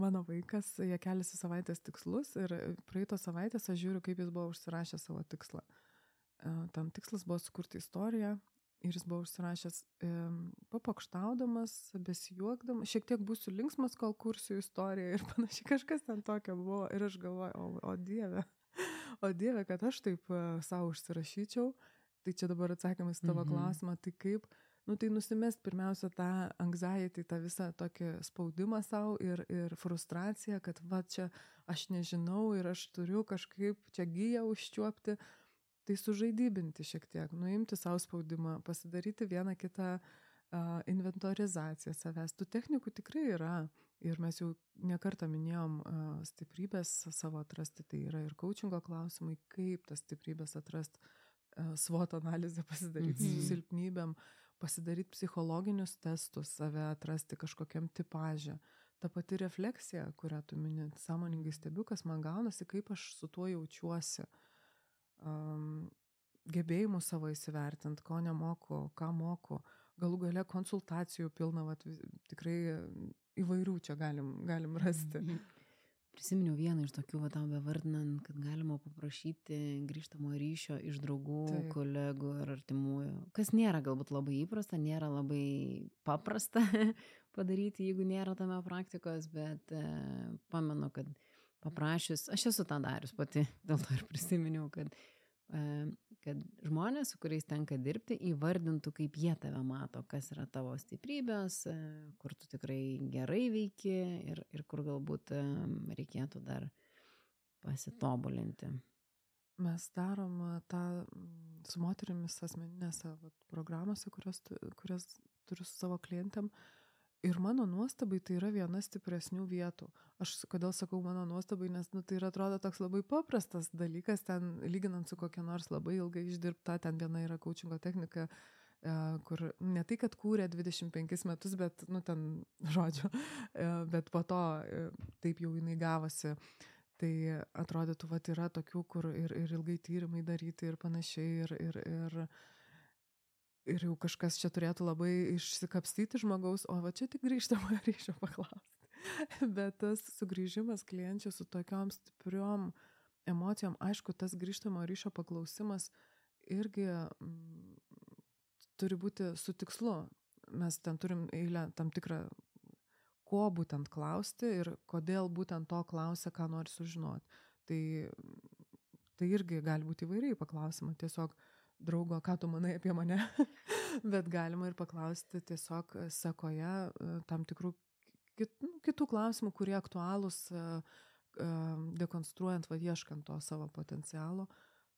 Mano vaikas, jie keliasi savaitės tikslus ir praeito savaitės aš žiūriu, kaip jis buvo užsirašęs savo tikslą. Tam tikslas buvo sukurti istoriją ir jis buvo užsirašęs em, papokštaudamas, besijuokdamas, šiek tiek būsiu linksmas, kol kursiu istoriją ir panašiai kažkas ten tokio buvo. Ir aš galvoju, o, o Dieve, o Dieve, kad aš taip savo užsirašyčiau. Tai čia dabar atsakymas į tavo Mhm. klausimą, tai kaip nu tai nusimest pirmiausia tą anxiety, tą visą tokį spaudimą savo ir, ir frustraciją, kad va čia aš nežinau ir aš turiu kažkaip čia gyją užčiuopti, tai sužaidybinti šiek tiek, nuimti savo spaudimą, pasidaryti vieną kitą inventorizaciją savęs. Tų technikų tikrai yra ir mes jau nekartą minėjom stiprybės savo atrasti, tai yra ir coachingo klausimai, kaip tas stiprybės atrasti, SWOT analizę pasidaryti Mhm. mhm. su silpnybėm pasidaryti psichologinius testus, save atrasti kažkokiam tipažė. Ta pati refleksija, kurią tu mini, sąmoningai stebiu, kas man gaunasi, kaip aš su tuo jaučiuosi. Um, gebėjimų savo įsivertinti, ko nemoku, ką moku. Galų gale konsultacijų pilna, vat, tikrai įvairių čia galim, galim rasti. Mhm. Prisiminiau vieną iš tokių, va tam bevardinant, kad galima paprašyti grįžtamo ryšio iš draugų, Taip. Kolegų ir artimųjų. Kas nėra galbūt labai įprasta, nėra labai paprasta padaryti, jeigu nėra tame praktikos, bet e, pamenu, kad paprašius, aš esu tą darius pati, dėl to ir prisiminiau, kad, kad žmonės, su kuriais tenka dirbti, įvardintų, kaip jie tave mato, kas yra tavo stiprybės, e, kur tu tikrai gerai veiki ir, ir kur galbūt e, reikėtų dar pasitobulinti. Mes darom a, tą mm, su moterimis asmeninėse vat, programuose, kurias, kurias turiu su savo klientėm. Ir mano nuostabai tai yra viena stipresnių vietų. Aš kodėl sakau mano nuostabai, nes nu, tai yra atrodo toks labai paprastas dalykas, ten lyginant su kokia nors labai ilgai išdirbta, ten viena yra coachingo technika, e, kur ne tai, kad kūrė 25 metus, bet, nu, ten, žodžiu, e, bet po to e, taip jau jinai gavosi. Tai atrodytų, va, yra tokių, kur ir, ir ilgai tyrimai daryti ir panašiai, ir, ir, ir, ir jau kažkas čia turėtų labai išsikapstyti žmogaus, o va čia tik grįžtamo ryšio paklausti. Bet tas sugrįžimas klienčių su tokiom stipriom emocijom, aišku, tas grįžtamo ryšio paklausimas irgi mm, turi būti su tikslu. Mes ten turim eilę tam tikrą ko būtent klausti ir kodėl būtent to klausia, ką nori sužinoti. Tai, tai irgi gali būti įvairiai paklausima. Tiesiog draugo, ką tu manai apie mane, bet galima ir paklausti tiesiog sekoje e, tam tikrų kit, nu, kitų klausimų, kurie aktualūs e, dekonstruojant, va, ieškant to savo potencialo,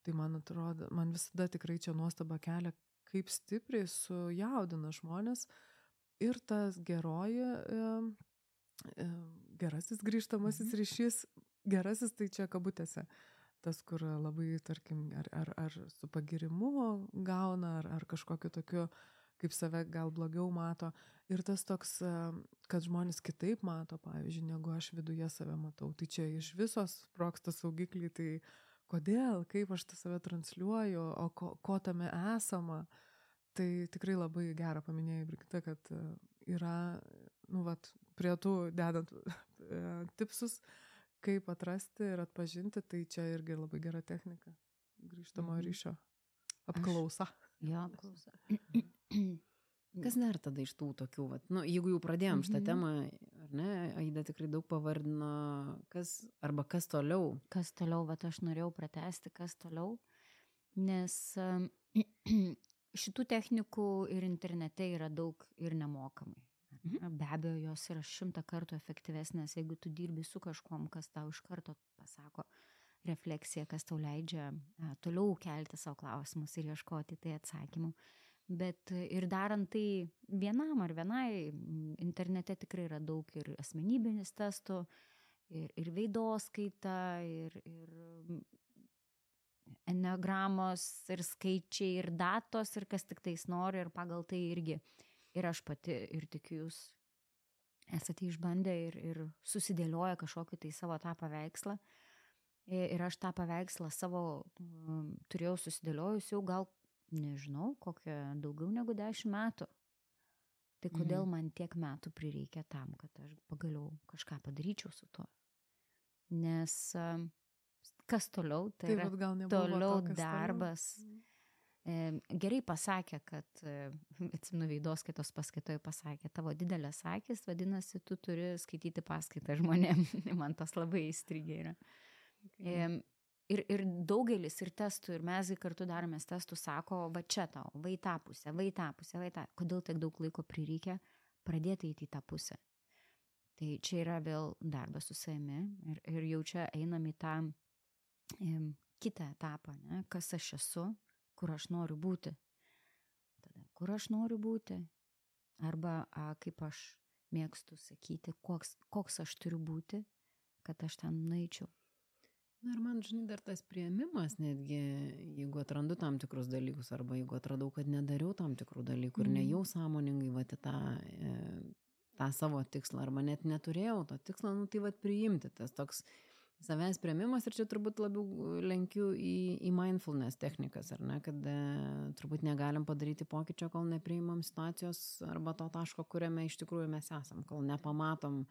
tai man atrodo, man visada tikrai čia nuostaba kelia, kaip stipriai sujaudina žmonės ir tas geroji, gerasis grįžtamasis mhm. ryšys, gerasis tai čia kabutėse, tas, kur labai, tarkim, ar, ar, ar su pagirimu gauna, ar, ar kažkokiu tokiu, kaip save gal blogiau mato. Ir tas toks, kad žmonės kitaip mato, pavyzdžiui, negu aš viduje save matau. Tai čia iš visos sproksta saugikliai, tai kodėl, kaip aš tą save transliuoju, o ko, ko tame esama. Tai tikrai labai gerą paminėjai, Brigita, kad yra, nu, vat, prie tų dedant tipsus, kaip atrasti ir atpažinti, tai čia irgi labai gera technika. Grįžtamo mhm. ryšio. Apklausa. Aš, jo, apklausa. Kas dar tada iš tų tokių, vat, nu, jeigu jau pradėjom šitą mhm. temą, ar ne, Aida tikrai daug pavardino, kas, arba kas toliau. Kas toliau, bet aš norėjau pratesti, kas toliau, nes šitų technikų ir internete yra daug ir nemokamai. Mhm. Be abejo, jos yra šimtą kartų efektyvesnės, jeigu tu dirbi su kažkom, kas tau iš karto pasako refleksiją, kas tau leidžia toliau kelti savo klausimus ir ieškoti tai atsakymų. Bet ir darant tai vienam ar vienai, internete tikrai yra daug ir asmenybinis testų, ir, ir veidos skaita, ir, ir enegramos, ir skaičiai, ir datos, ir kas tik tais nori, ir pagal tai irgi. Ir aš pati, ir tikiu jūs esate išbandę ir, ir susidėlioję kažkokį tai savo tą paveikslą. Ir aš tą paveikslą savo um, turėjau susidėliojus jau gal nežinau, kokią daugiau negu dešimt metų. Tai kodėl mhm. man tiek metų prireikė tam, kad aš pagaliau kažką padaryčiau su tuo. Nes kas toliau, tai Taip, yra toliau to, darbas. Toliau. Gerai pasakė, kad, atsimenu, veidos skaitos paskaitoje pasakė, tavo didelės akis, vadinasi, tu turi skaityti paskaitą žmonėm. Man tas labai įstrigė yra. Okay ir, ir daugelis ir testų, ir mes kartu daromės testų, sako, va čia tau, va į tą pusę, va į tą pusę, va į tą. Kodėl tiek daug laiko prireikia pradėti įti į tą pusę? Tai čia yra vėl darbas su savimi ir, ir jau čia einam į tą e, kitą etapą, ne? kas aš esu, kur aš noriu būti. Tada, kur aš noriu būti, arba a, kaip aš mėgstu sakyti, koks, koks aš turiu būti, kad aš ten nueičiau. Na ir man, žinai, dar tas prieimimas, netgi jeigu atrandu tam tikrus dalykus, arba jeigu atradau, kad nedariau tam tikrų dalykų mm. ir nejau sąmoningai va tą, e, tą savo tikslą, arba net neturėjau to tikslo, nu tai va priimti tas toks savęs prieimimas ir čia turbūt labiau lenkiu į, į mindfulness technikas, ar ne, kad e, turbūt negalim padaryti pokyčio, kol nepriimam situacijos arba to taško, kuriame iš tikrųjų mes esam, kol nepamatom,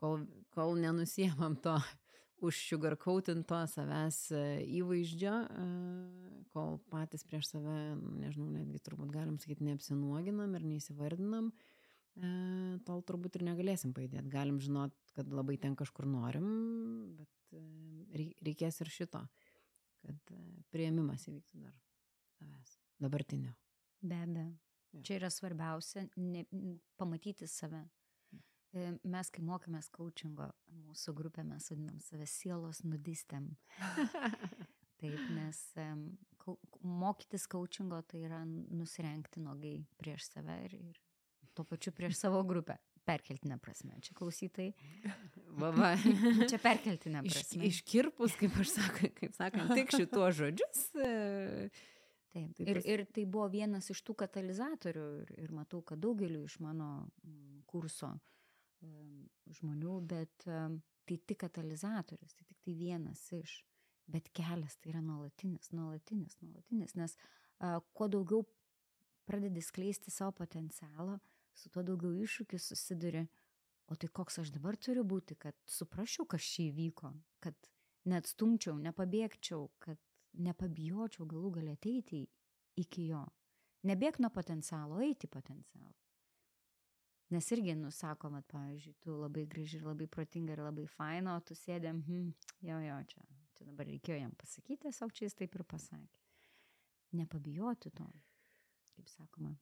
kol, kol nenusiemam to užsugarcoatinto savęs e, įvaizdžio, e, kol patys prieš save, nežinau, netgi turbūt galim sakyti, neapsinuoginam ir neįsivardinam, e, tol turbūt ir negalėsim pajudėti. Galim žinot, kad labai ten kažkur norim, bet reikės ir šito, kad prieimimas įvyktų dar savęs, dabartinio. Be abejo. Čia yra svarbiausia ne, pamatyti save, E, mes, kai mokėmės coachingo, mūsų grupė mes vadinam save sielos nudistėm. Taip, nes mokytis coachingo tai yra nusirenkti nogai prieš save ir, ir tuo pačiu prieš savo grupę. Perkeltinė prasme. Čia klausytai. Va, va. Čia perkeltinė prasme. Iš, iškirpus, kaip aš sakau, kaip sakant, tik šituo žodžius. E, taip. taip ir, ir tai buvo vienas iš tų katalizatorių ir, ir matau, kad daugeliu iš mano kurso uh, žmonių, bet tai tik katalizatorius, tai tik tai vienas iš, bet kelias tai yra nuolatinis, nuolatinis, nuolatinis, nes uh, kuo daugiau pradedi skleisti savo potencialą, su tuo daugiau iššūkių susiduri, o tai koks aš dabar turiu būti, kad suprasčiau, kas čia įvyko, kad neatstumčiau, nepabėgčiau, kad nepabijočiau galų galę ateiti iki jo. Nebėg nuo potencialo, eiti potencialą. Nes irgi nusakom, kad, pavyzdžiui, tu labai graži ir labai protinga ir labai faina, o tu sėdėm, hm, jo, jo, čia, čia dabar reikėjo jam pasakyti, tiesiog čia jis taip ir pasakė. Nepabijoti to, kaip sakoma.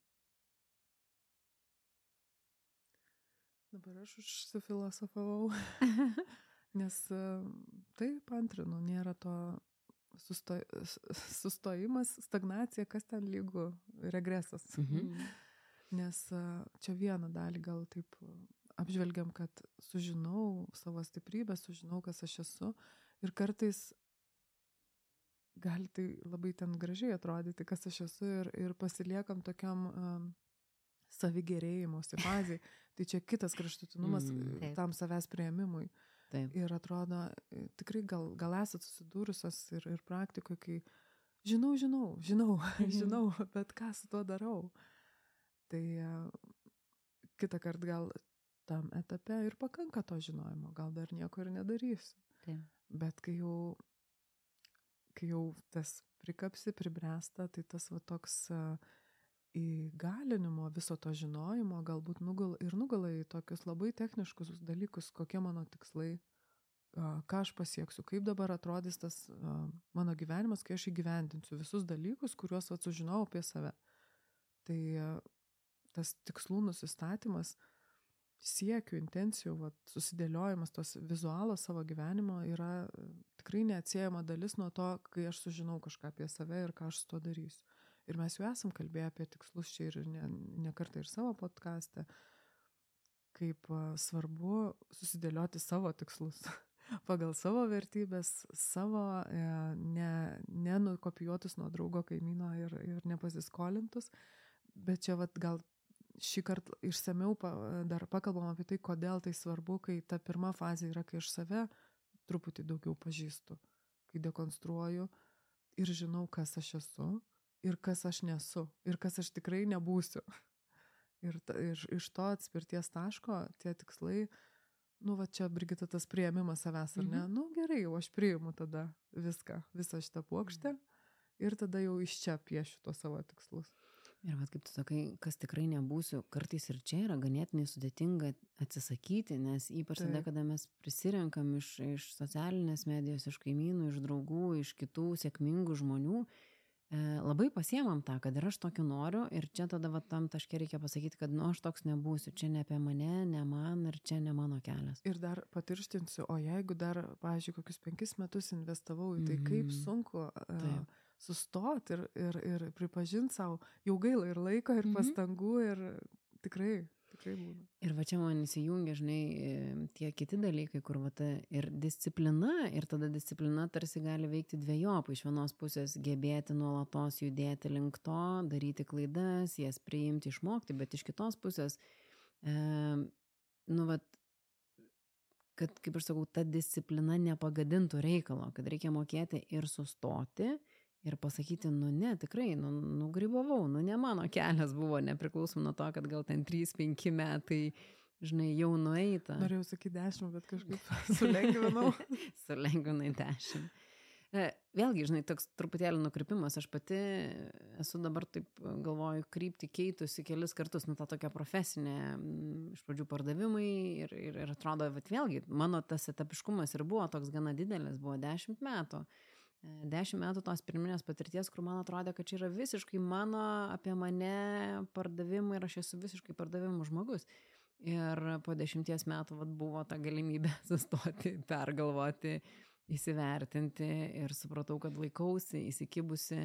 Dabar aš užsifilosofavau. Nes e, taip, antrinu, nėra to susto, sustojimas, stagnacija, kas ten lygų regresas. Mhm. Nes a, čia vieną dalį gal taip apžvelgiam, kad sužinau savo stiprybę, sužinau, kas aš esu. Ir kartais gali tai labai ten gražiai atrodyti, kas aš esu ir, ir pasiliekam tokiam um, savigerėjimosi fazai. tai čia kitas kraštutinumas Mm, taip. tam savęs prieimimui. Taip. Ir atrodo, e, tikrai gal, gal esat susidūrusios ir, ir praktikoje, kai žinau, žinau, žinau, žinau, bet ką su tuo darau. Tai e, kitą kartą gal tam etape ir pakanka to žinojimo, gal dar nieko ir nedarysiu. Taip. Bet kai jau, kai jau tas prikapsi, pribręsta, tai tas va toks a, įgalinimo viso to žinojimo galbūt nugal, ir nugala į tokius labai techniškus dalykus, kokie mano tikslai, ką aš pasieksiu, kaip dabar atrodys tas mano gyvenimas, kai aš įgyvendinsiu visus dalykus, kuriuos va sužinojau apie save. Tai tas tikslų nusistatymas, siekių, intencijų, va, susidėliojimas, tos vizualas savo gyvenimo yra tikrai neatsiejama dalis nuo to, kai aš sužinau kažką apie save ir ką aš su tuo darysiu. Ir mes jau esam kalbėję apie tikslus čia ir ne, ne kartą ir savo podkastę, kaip svarbu susidėlioti savo tikslus pagal savo vertybės, savo e, ne, nenukopijuotus nuo draugo kaimyno ir, ir nepasiskolintus. Bet čia vat, gal šį kartą išsameu pa, dar pakalbam apie tai, kodėl tai svarbu, kai ta pirma fazė yra, kai aš save truputį daugiau pažįstu, kai dekonstruoju ir žinau, kas aš esu ir kas aš nesu ir kas aš tikrai nebūsiu. Ir ta, iš, iš to atspirties taško tie tikslai, nu va čia Brigita tas prieimimas savęs, ar ne? Mhm. Nu gerai, jau aš priimu tada viską, visą šitą plokštę ir tada jau iš čia piešiu tuos savo tikslus. Ir vad kaip tu sakai, kas tikrai nebūsiu, kartais ir čia yra ganėtinai sudėtinga atsisakyti, nes ypač tada, kada mes prisirenkam iš, iš socialinės medijos, iš kaimynų, iš draugų, iš kitų sėkmingų žmonių, e, labai pasiemam tą, kad ir aš tokiu noriu ir čia tada va, tam taške reikia pasakyti, kad nu aš toks nebūsiu, čia ne apie mane, ne man ir čia ne mano kelias. Ir dar patirštinsiu, o jeigu dar, pavyzdžiui, kokius penkis metus investavau į tai, kaip Mhm. sunku uh, Taip. sustoti ir, ir, ir pripažinti savo, jau gaila ir laiko, ir Mhm. pastangų, ir tikrai, tikrai būna. Ir va čia man įsijungia, žinai, e, tie kiti dalykai, kur va ta ir disciplina, ir tada disciplina tarsi gali veikti dviejopai. Iš vienos pusės gebėti nuolatos judėti link to, daryti klaidas, jas priimti, išmokti, bet iš kitos pusės, e, nu va, kad, kaip aš sakau, ta disciplina nepagadintų reikalo, kad reikia mokėti ir sustoti, ir pasakyti, nu ne, tikrai, nu, nugrybavau, nu ne mano kelias buvo, nepriklausom nuo to, kad gal ten 3-5 metai, žinai, jau nueita. Norėjau sakyti dešimt, bet kažkaip sulengvinau. Sulengvinai 10. E, Vėlgi, žinai, toks truputėlį nukrypimas, aš pati esu dabar taip galvoju, krypti keitusi kelis kartus, nu tą tokią profesinę, mm, iš pradžių pardavimai ir, ir, ir atrodo, bet vėlgi, mano tas etapiškumas ir buvo toks gana didelis, buvo 10 metų. E, Dešimt metų tos pirminės patirties, kur man atrodė, kad čia yra visiškai mano, apie mane pardavimai ir aš esu visiškai pardavimų žmogus. Ir po dešimties metų vat, buvo ta galimybė sustoti, pergalvoti, įsivertinti ir supratau, kad laikausi įsikibusi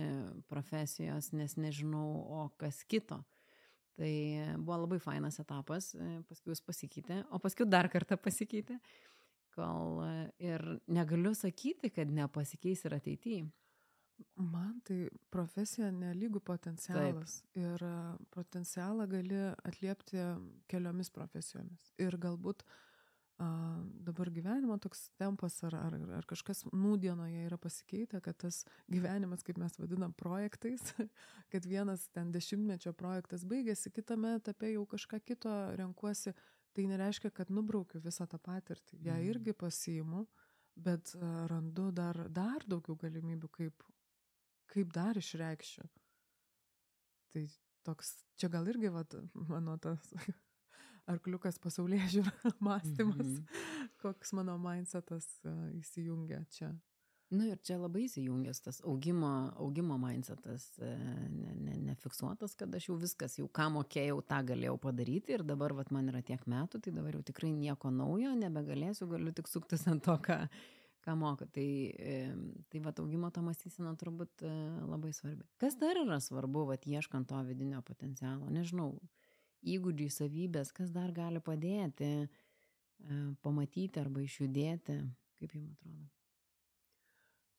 profesijos, nes nežinau, o kas kito. Tai buvo labai fainas etapas, paskui jis pasikeitė, o paskui dar kartą pasikeitė, kol e, ir negaliu sakyti, kad nepasikeis ir ateityje. Man tai profesija nelygų potencialas. Taip. Ir a, potencialą gali atliepti keliomis profesijomis. Ir galbūt a, dabar gyvenimo toks tempas ar, ar, ar kažkas nūdienoje yra pasikeitę, kad tas gyvenimas, kaip mes vadinam, projektais, kad vienas ten dešimtmečio projektas baigėsi, kitame etape jau kažką kito renkuosi, tai nereiškia, kad nubraukiu visą tą patirtį. Ja Mhm. irgi pasiimu, bet a, randu dar, dar daugiau galimybių, kaip, kaip dar išreikščiau. Tai toks, čia gal irgi vat, mano tas arkliukas pasaulyje žiūra mąstymas, Mhm. koks mano mindsetas a, įsijungia čia. Nu ir čia labai įsijungęs tas augimo, augimo mindsetas, e, ne, ne, nefiksuotas, kad aš jau viskas, jau ką mokėjau, tą galėjau padaryti ir dabar vat, man yra tiek metų, tai dabar jau tikrai nieko naujo, nebegalėsiu, galiu tik suktis ant to, ką, ką moka. Tai, e, tai vat, augimo to mąstysena turbūt e, labai svarbi. Kas dar yra svarbu, vat, ieškant to vidinio potencialo? Nežinau, įgūdžiai, savybės, kas dar gali padėti pamatyti arba išjudėti, kaip jums atrodo?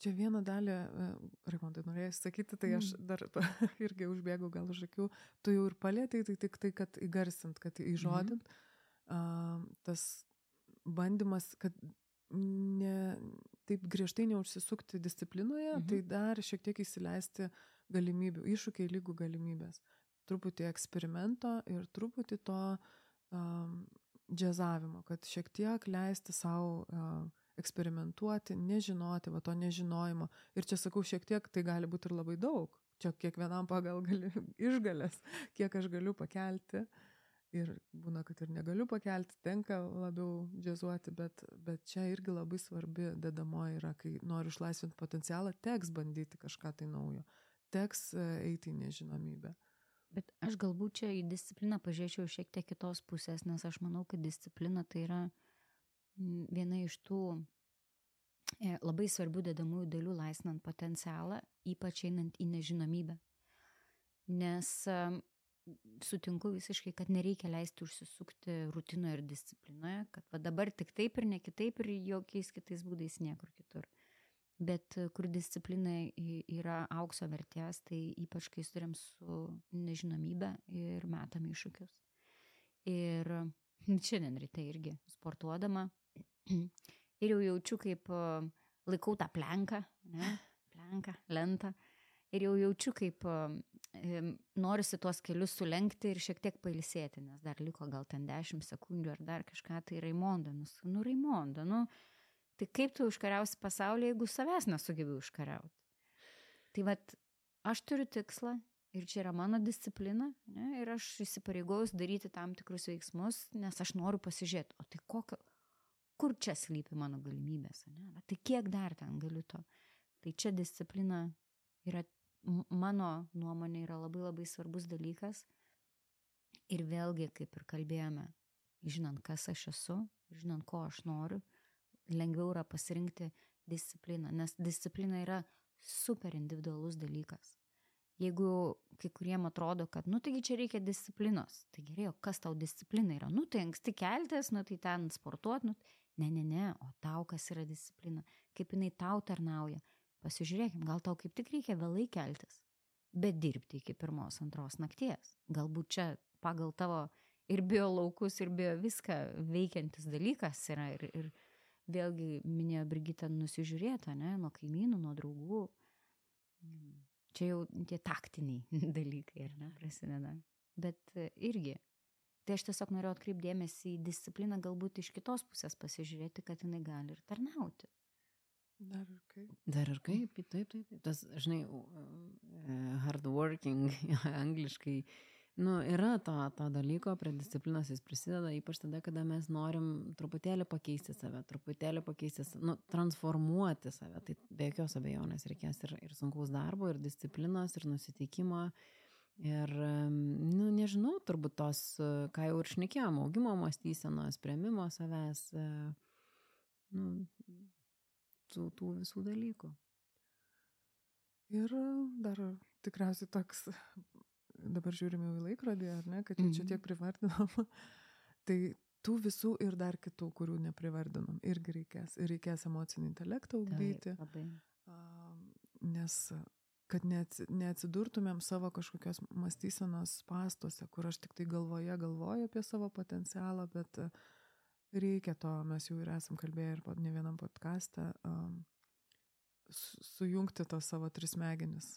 Čia vieną dalį, e, Raimondai, norėjai sakyti, tai aš mm. dar irgi užbėgau gal už akių, tu jau ir palėtai, tai tik tai, kad įgarsint, kad įžodint. Mm. Uh, tas bandymas, kad ne, taip griežtai neužsisukti disciplinoje, -hmm. tai dar šiek tiek įsileisti galimybių, iššūkiai lygų galimybės. Truputį eksperimento ir truputį to um, džiazavimo, kad šiek tiek leisti savo uh, eksperimentuoti, nežinoti, va to nežinojimo. Ir čia sakau, šiek tiek tai gali būti ir labai daug. Čia kiekvienam pagal gali, išgalės, kiek aš galiu pakelti. Ir būna, kad ir negaliu pakelti, tenka labiau džiazuoti, bet, bet čia irgi labai svarbi dedamoji yra, kai noriu išlaisvinti potencialą, teks bandyti kažką tai naujo, teks e, eiti į nežinomybę. Bet aš galbūt čia į discipliną pažiūrėčiau šiek tiek kitos pusės, nes aš manau, kad disciplina tai yra viena iš tų e, labai svarbių dedamųjų dalių laisvinant potencialą, ypač einant į nežinomybę. Nes sutinku visiškai, kad nereikia leisti užsisukti rutinoje ir disciplinoje, kad va dabar tik taip ir ne kitaip ir jokiais kitais būdais niekur kitur. Bet e, kur disciplina yra aukso vertės, tai ypač kai sudarėm su nežinomybė ir metam iššūkius. Ir šiandien ryte irgi sportuodama ir jau jaučiu, kaip laikau tą plenką, ne, plenką, lentą. Ir jau jaučiu, kaip norisi tuos kelius sulenkti ir šiek tiek pailsėti, nes dar liko gal ten 10 sekundžių ar dar kažką, tai Raimonda, nu, nu Raimonda, nu, tai kaip tu užkariausi pasaulį, jeigu savęs nesugebi užkariauti. Tai vad, aš turiu tikslą ir čia yra mano disciplina, ne, ir aš įsipareigojus daryti tam tikrus veiksmus, nes aš noriu pasižiūrėti, o tai kokio, kur čia slypi mano galimybės, ne? Tai kiek dar ten galiu to. Tai čia disciplina yra, mano nuomonė, yra labai labai svarbus dalykas. Ir vėlgi, kaip ir kalbėjome, žinant, kas aš esu, žinant, ko aš noriu, lengviau yra pasirinkti discipliną, nes disciplina yra super individualus dalykas. Jeigu kai kuriem atrodo, kad, nu, taigi čia reikia disciplinos, tai gerai, o kas tau disciplina yra? Nu, tai anksti keltis, nu, tai ten sportuot, nu, Ne, ne, ne, o tau kas yra disciplina, kaip jinai tau tarnauja. Pasižiūrėkim, gal tau kaip tik reikia vėlai keltis, bet dirbti iki pirmos, antros nakties. Galbūt čia pagal tavo ir bio laukus, ir bio viską veikiantis dalykas yra. Ir, ir vėlgi minėjo Brigita nusižiūrėta, ne, nuo kaimynų, nuo draugų. Čia jau tie taktiniai dalykai, ar ne, prasideda. Bet irgi Tai aš tiesiog noriu atkreipdėmėsi į discipliną, galbūt iš kitos pusės pasižiūrėti, kad jinai gali ir tarnauti. Dar ir kaip. Dar ir kaip, taip, taip. Tas, žinai, e, hard working, angliškai, nu, yra to, to dalyko, prie disciplinos jis prisideda, ypač tada, kada mes norim truputėlį pakeisti save, truputėlį pakeisti, nu, transformuoti save. Tai be jokios abejonės reikės ir, ir sunkaus darbo, ir disciplinos, ir nusiteikimo. Ir, nu, nežinau, turbūt tos, ką jau ir šnekėjom, augimo mąstysenos, prieimimo savęs, e, nu, tų, tų visų dalykų. Ir dar tikriausiai toks, dabar žiūrime į laikrodį, ar ne, kad jau čia tiek mhm. privardinom. tai tų visų ir dar kitų, kurių neprivardinom, irgi reikės. Ir reikės emocinį intelektą ugdyti. Taip, labai. Nes kad neatsidurtumėm savo kažkokios mąstysenos pastuose, kur aš tik tai galvoje galvoju apie savo potencialą, bet e, reikia to, mes jau ir esam kalbėję ir ne vienam podkastą, um, sujungti tos savo tris smegenis.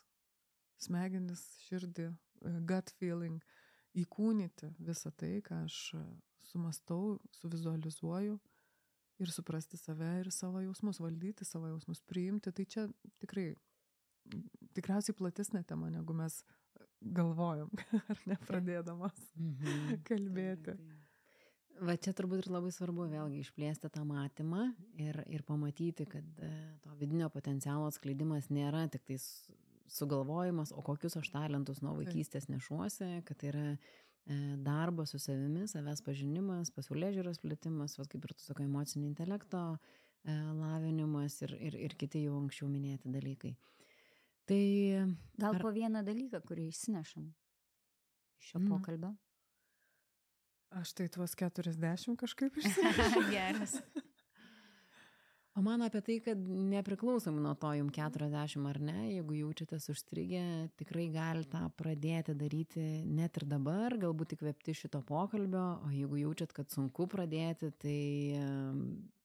Smegenis, širdį, e, gut feeling, įkūnyti visą tai, ką aš e, sumastau, suvizualizuoju ir suprasti save ir savo jausmus, valdyti savo jausmus, priimti. Tai čia tikrai tikriausiai platesnė tema, negu mes galvojom, ar nepradėdamas mhm. kalbėti. Va čia turbūt ir labai svarbu vėlgi išplėsti tą matymą ir, ir pamatyti, kad e, to vidinio potencialo atskleidimas nėra tik tais sugalvojimas, o kokius aš talentus nuo vaikystės nešuosi, kad tai yra e, darbas su savimi, savęs pažinimas, pasaulė žiūros plėtimas, vas kaip ir tu sakai, emocinio intelekto e, lavinimas ir, ir, ir kiti jau anksčiau minėti dalykai. Tai Gal Ar- po vieną dalyką, kurį išsinešam iš šio Mm. pokalbio. Aš tai tuos 40 kažkaip išsinešiau. Geras. O man apie tai, kad nepriklausomai nuo to, jums 40 ar ne, jeigu jaučiatės užstrigę, tikrai galite pradėti daryti net ir dabar, galbūt įkvėpti šito pokalbio, o jeigu jaučiat, kad sunku pradėti, tai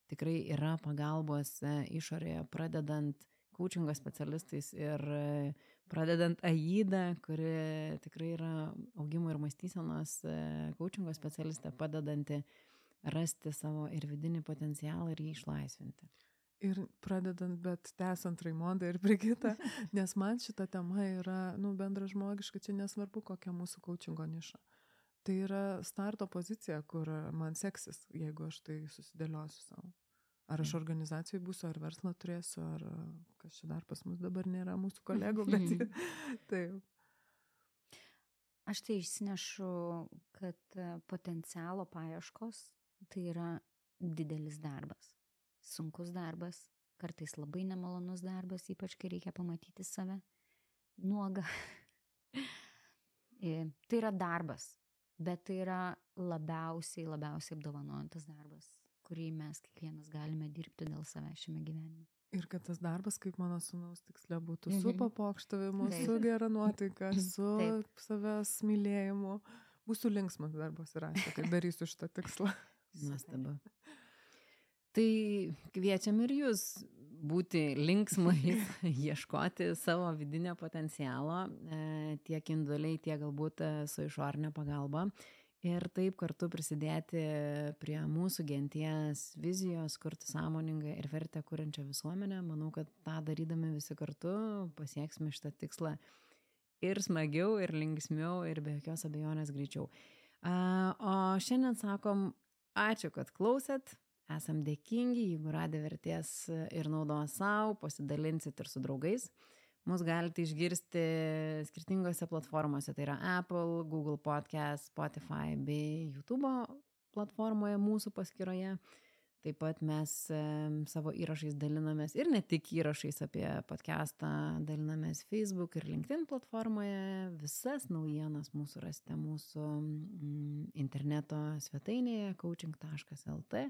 tikrai yra pagalbos e, išorėje, pradedant coachingo specialistais ir e, pradedant AIDA, kuri tikrai yra augimo ir mąstysenos e, coachingo specialistė, padedanti rasti savo ir vidinį potencialą ir jį išlaisvinti. Ir pradedant, bet tęsant Raimondą ir Brigitą, nes man šita tema yra, nu, bendra žmogiška, čia nesvarbu, kokia mūsų coachingo niša. Tai yra starto pozicija, kur man seksis, jeigu aš tai susidėliosiu savo. Ar aš organizacijai būsiu, ar verslą turėsiu, ar kas čia dar pas mus dabar nėra mūsų kolegų, bet taip. Aš tai išsinešu, kad e, potencialo paieškos tai yra didelis darbas. Sunkus darbas, kartais labai nemalonus darbas, ypač kai reikia pamatyti save nuogą. Tai yra darbas, bet tai yra labiausiai, labiausiai apdovanojantis darbas, kurį mes kiekvienas galime dirbti dėl savęs šiame gyvenime. Ir kad tas darbas, kaip mano sunaus tikslė, būtų Mhm. su papokštavimu, su gera nuotaika, su Taip. savęs mylėjimu. Būsiu linksmas darbas ir ačiū, kad darysiu šitą tikslą. Nuostabu. Tai kviečiam ir jūs būti linksmai, ieškoti savo vidinio potencialo, e, tiek individualiai, tiek galbūt e, su išorinė pagalba. Ir taip kartu prisidėti prie mūsų genties vizijos, kurti sąmoningą ir vertę kuriančią visuomenę. Manau, kad tą darydami visi kartu pasieksime šitą tikslą ir smagiau, ir linksmiau, ir be jokios abejonės greičiau. O šiandien sakom, ačiū, kad klausėt. Esam dėkingi, jeigu radė vertės ir naudos savo, pasidalinsit ir su draugais. Mus galite išgirsti skirtingose platformose, tai yra Apple, Google Podcast, Spotify bei YouTube platformoje mūsų paskyroje. Taip pat mes savo įrašais dalinamės ir ne tik įrašais apie podcastą, dalinamės Facebook ir LinkedIn platformoje. Visas naujienas mūsų rasite mūsų mm, interneto svetainėje coaching.lt,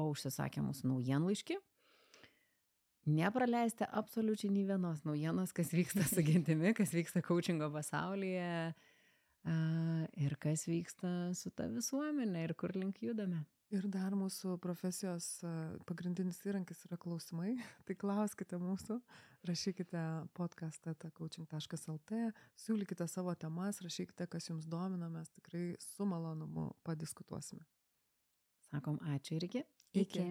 o užsisakę mūsų naujienlaiškį. Nepraleiste absoliučiai nei vienos naujienos, kas vyksta su gentimi, kas vyksta coachingo pasaulyje ir kas vyksta su ta visuomenė ir kur link judame. Ir dar mūsų profesijos pagrindinis įrankis yra klausimai. Tai klauskite mūsų, rašykite podcastą coaching.lt, siūlykite savo temas, rašykite, kas jums domina, mes tikrai su malonumu padiskutuosime. Sakom ačiū irgi. Iki.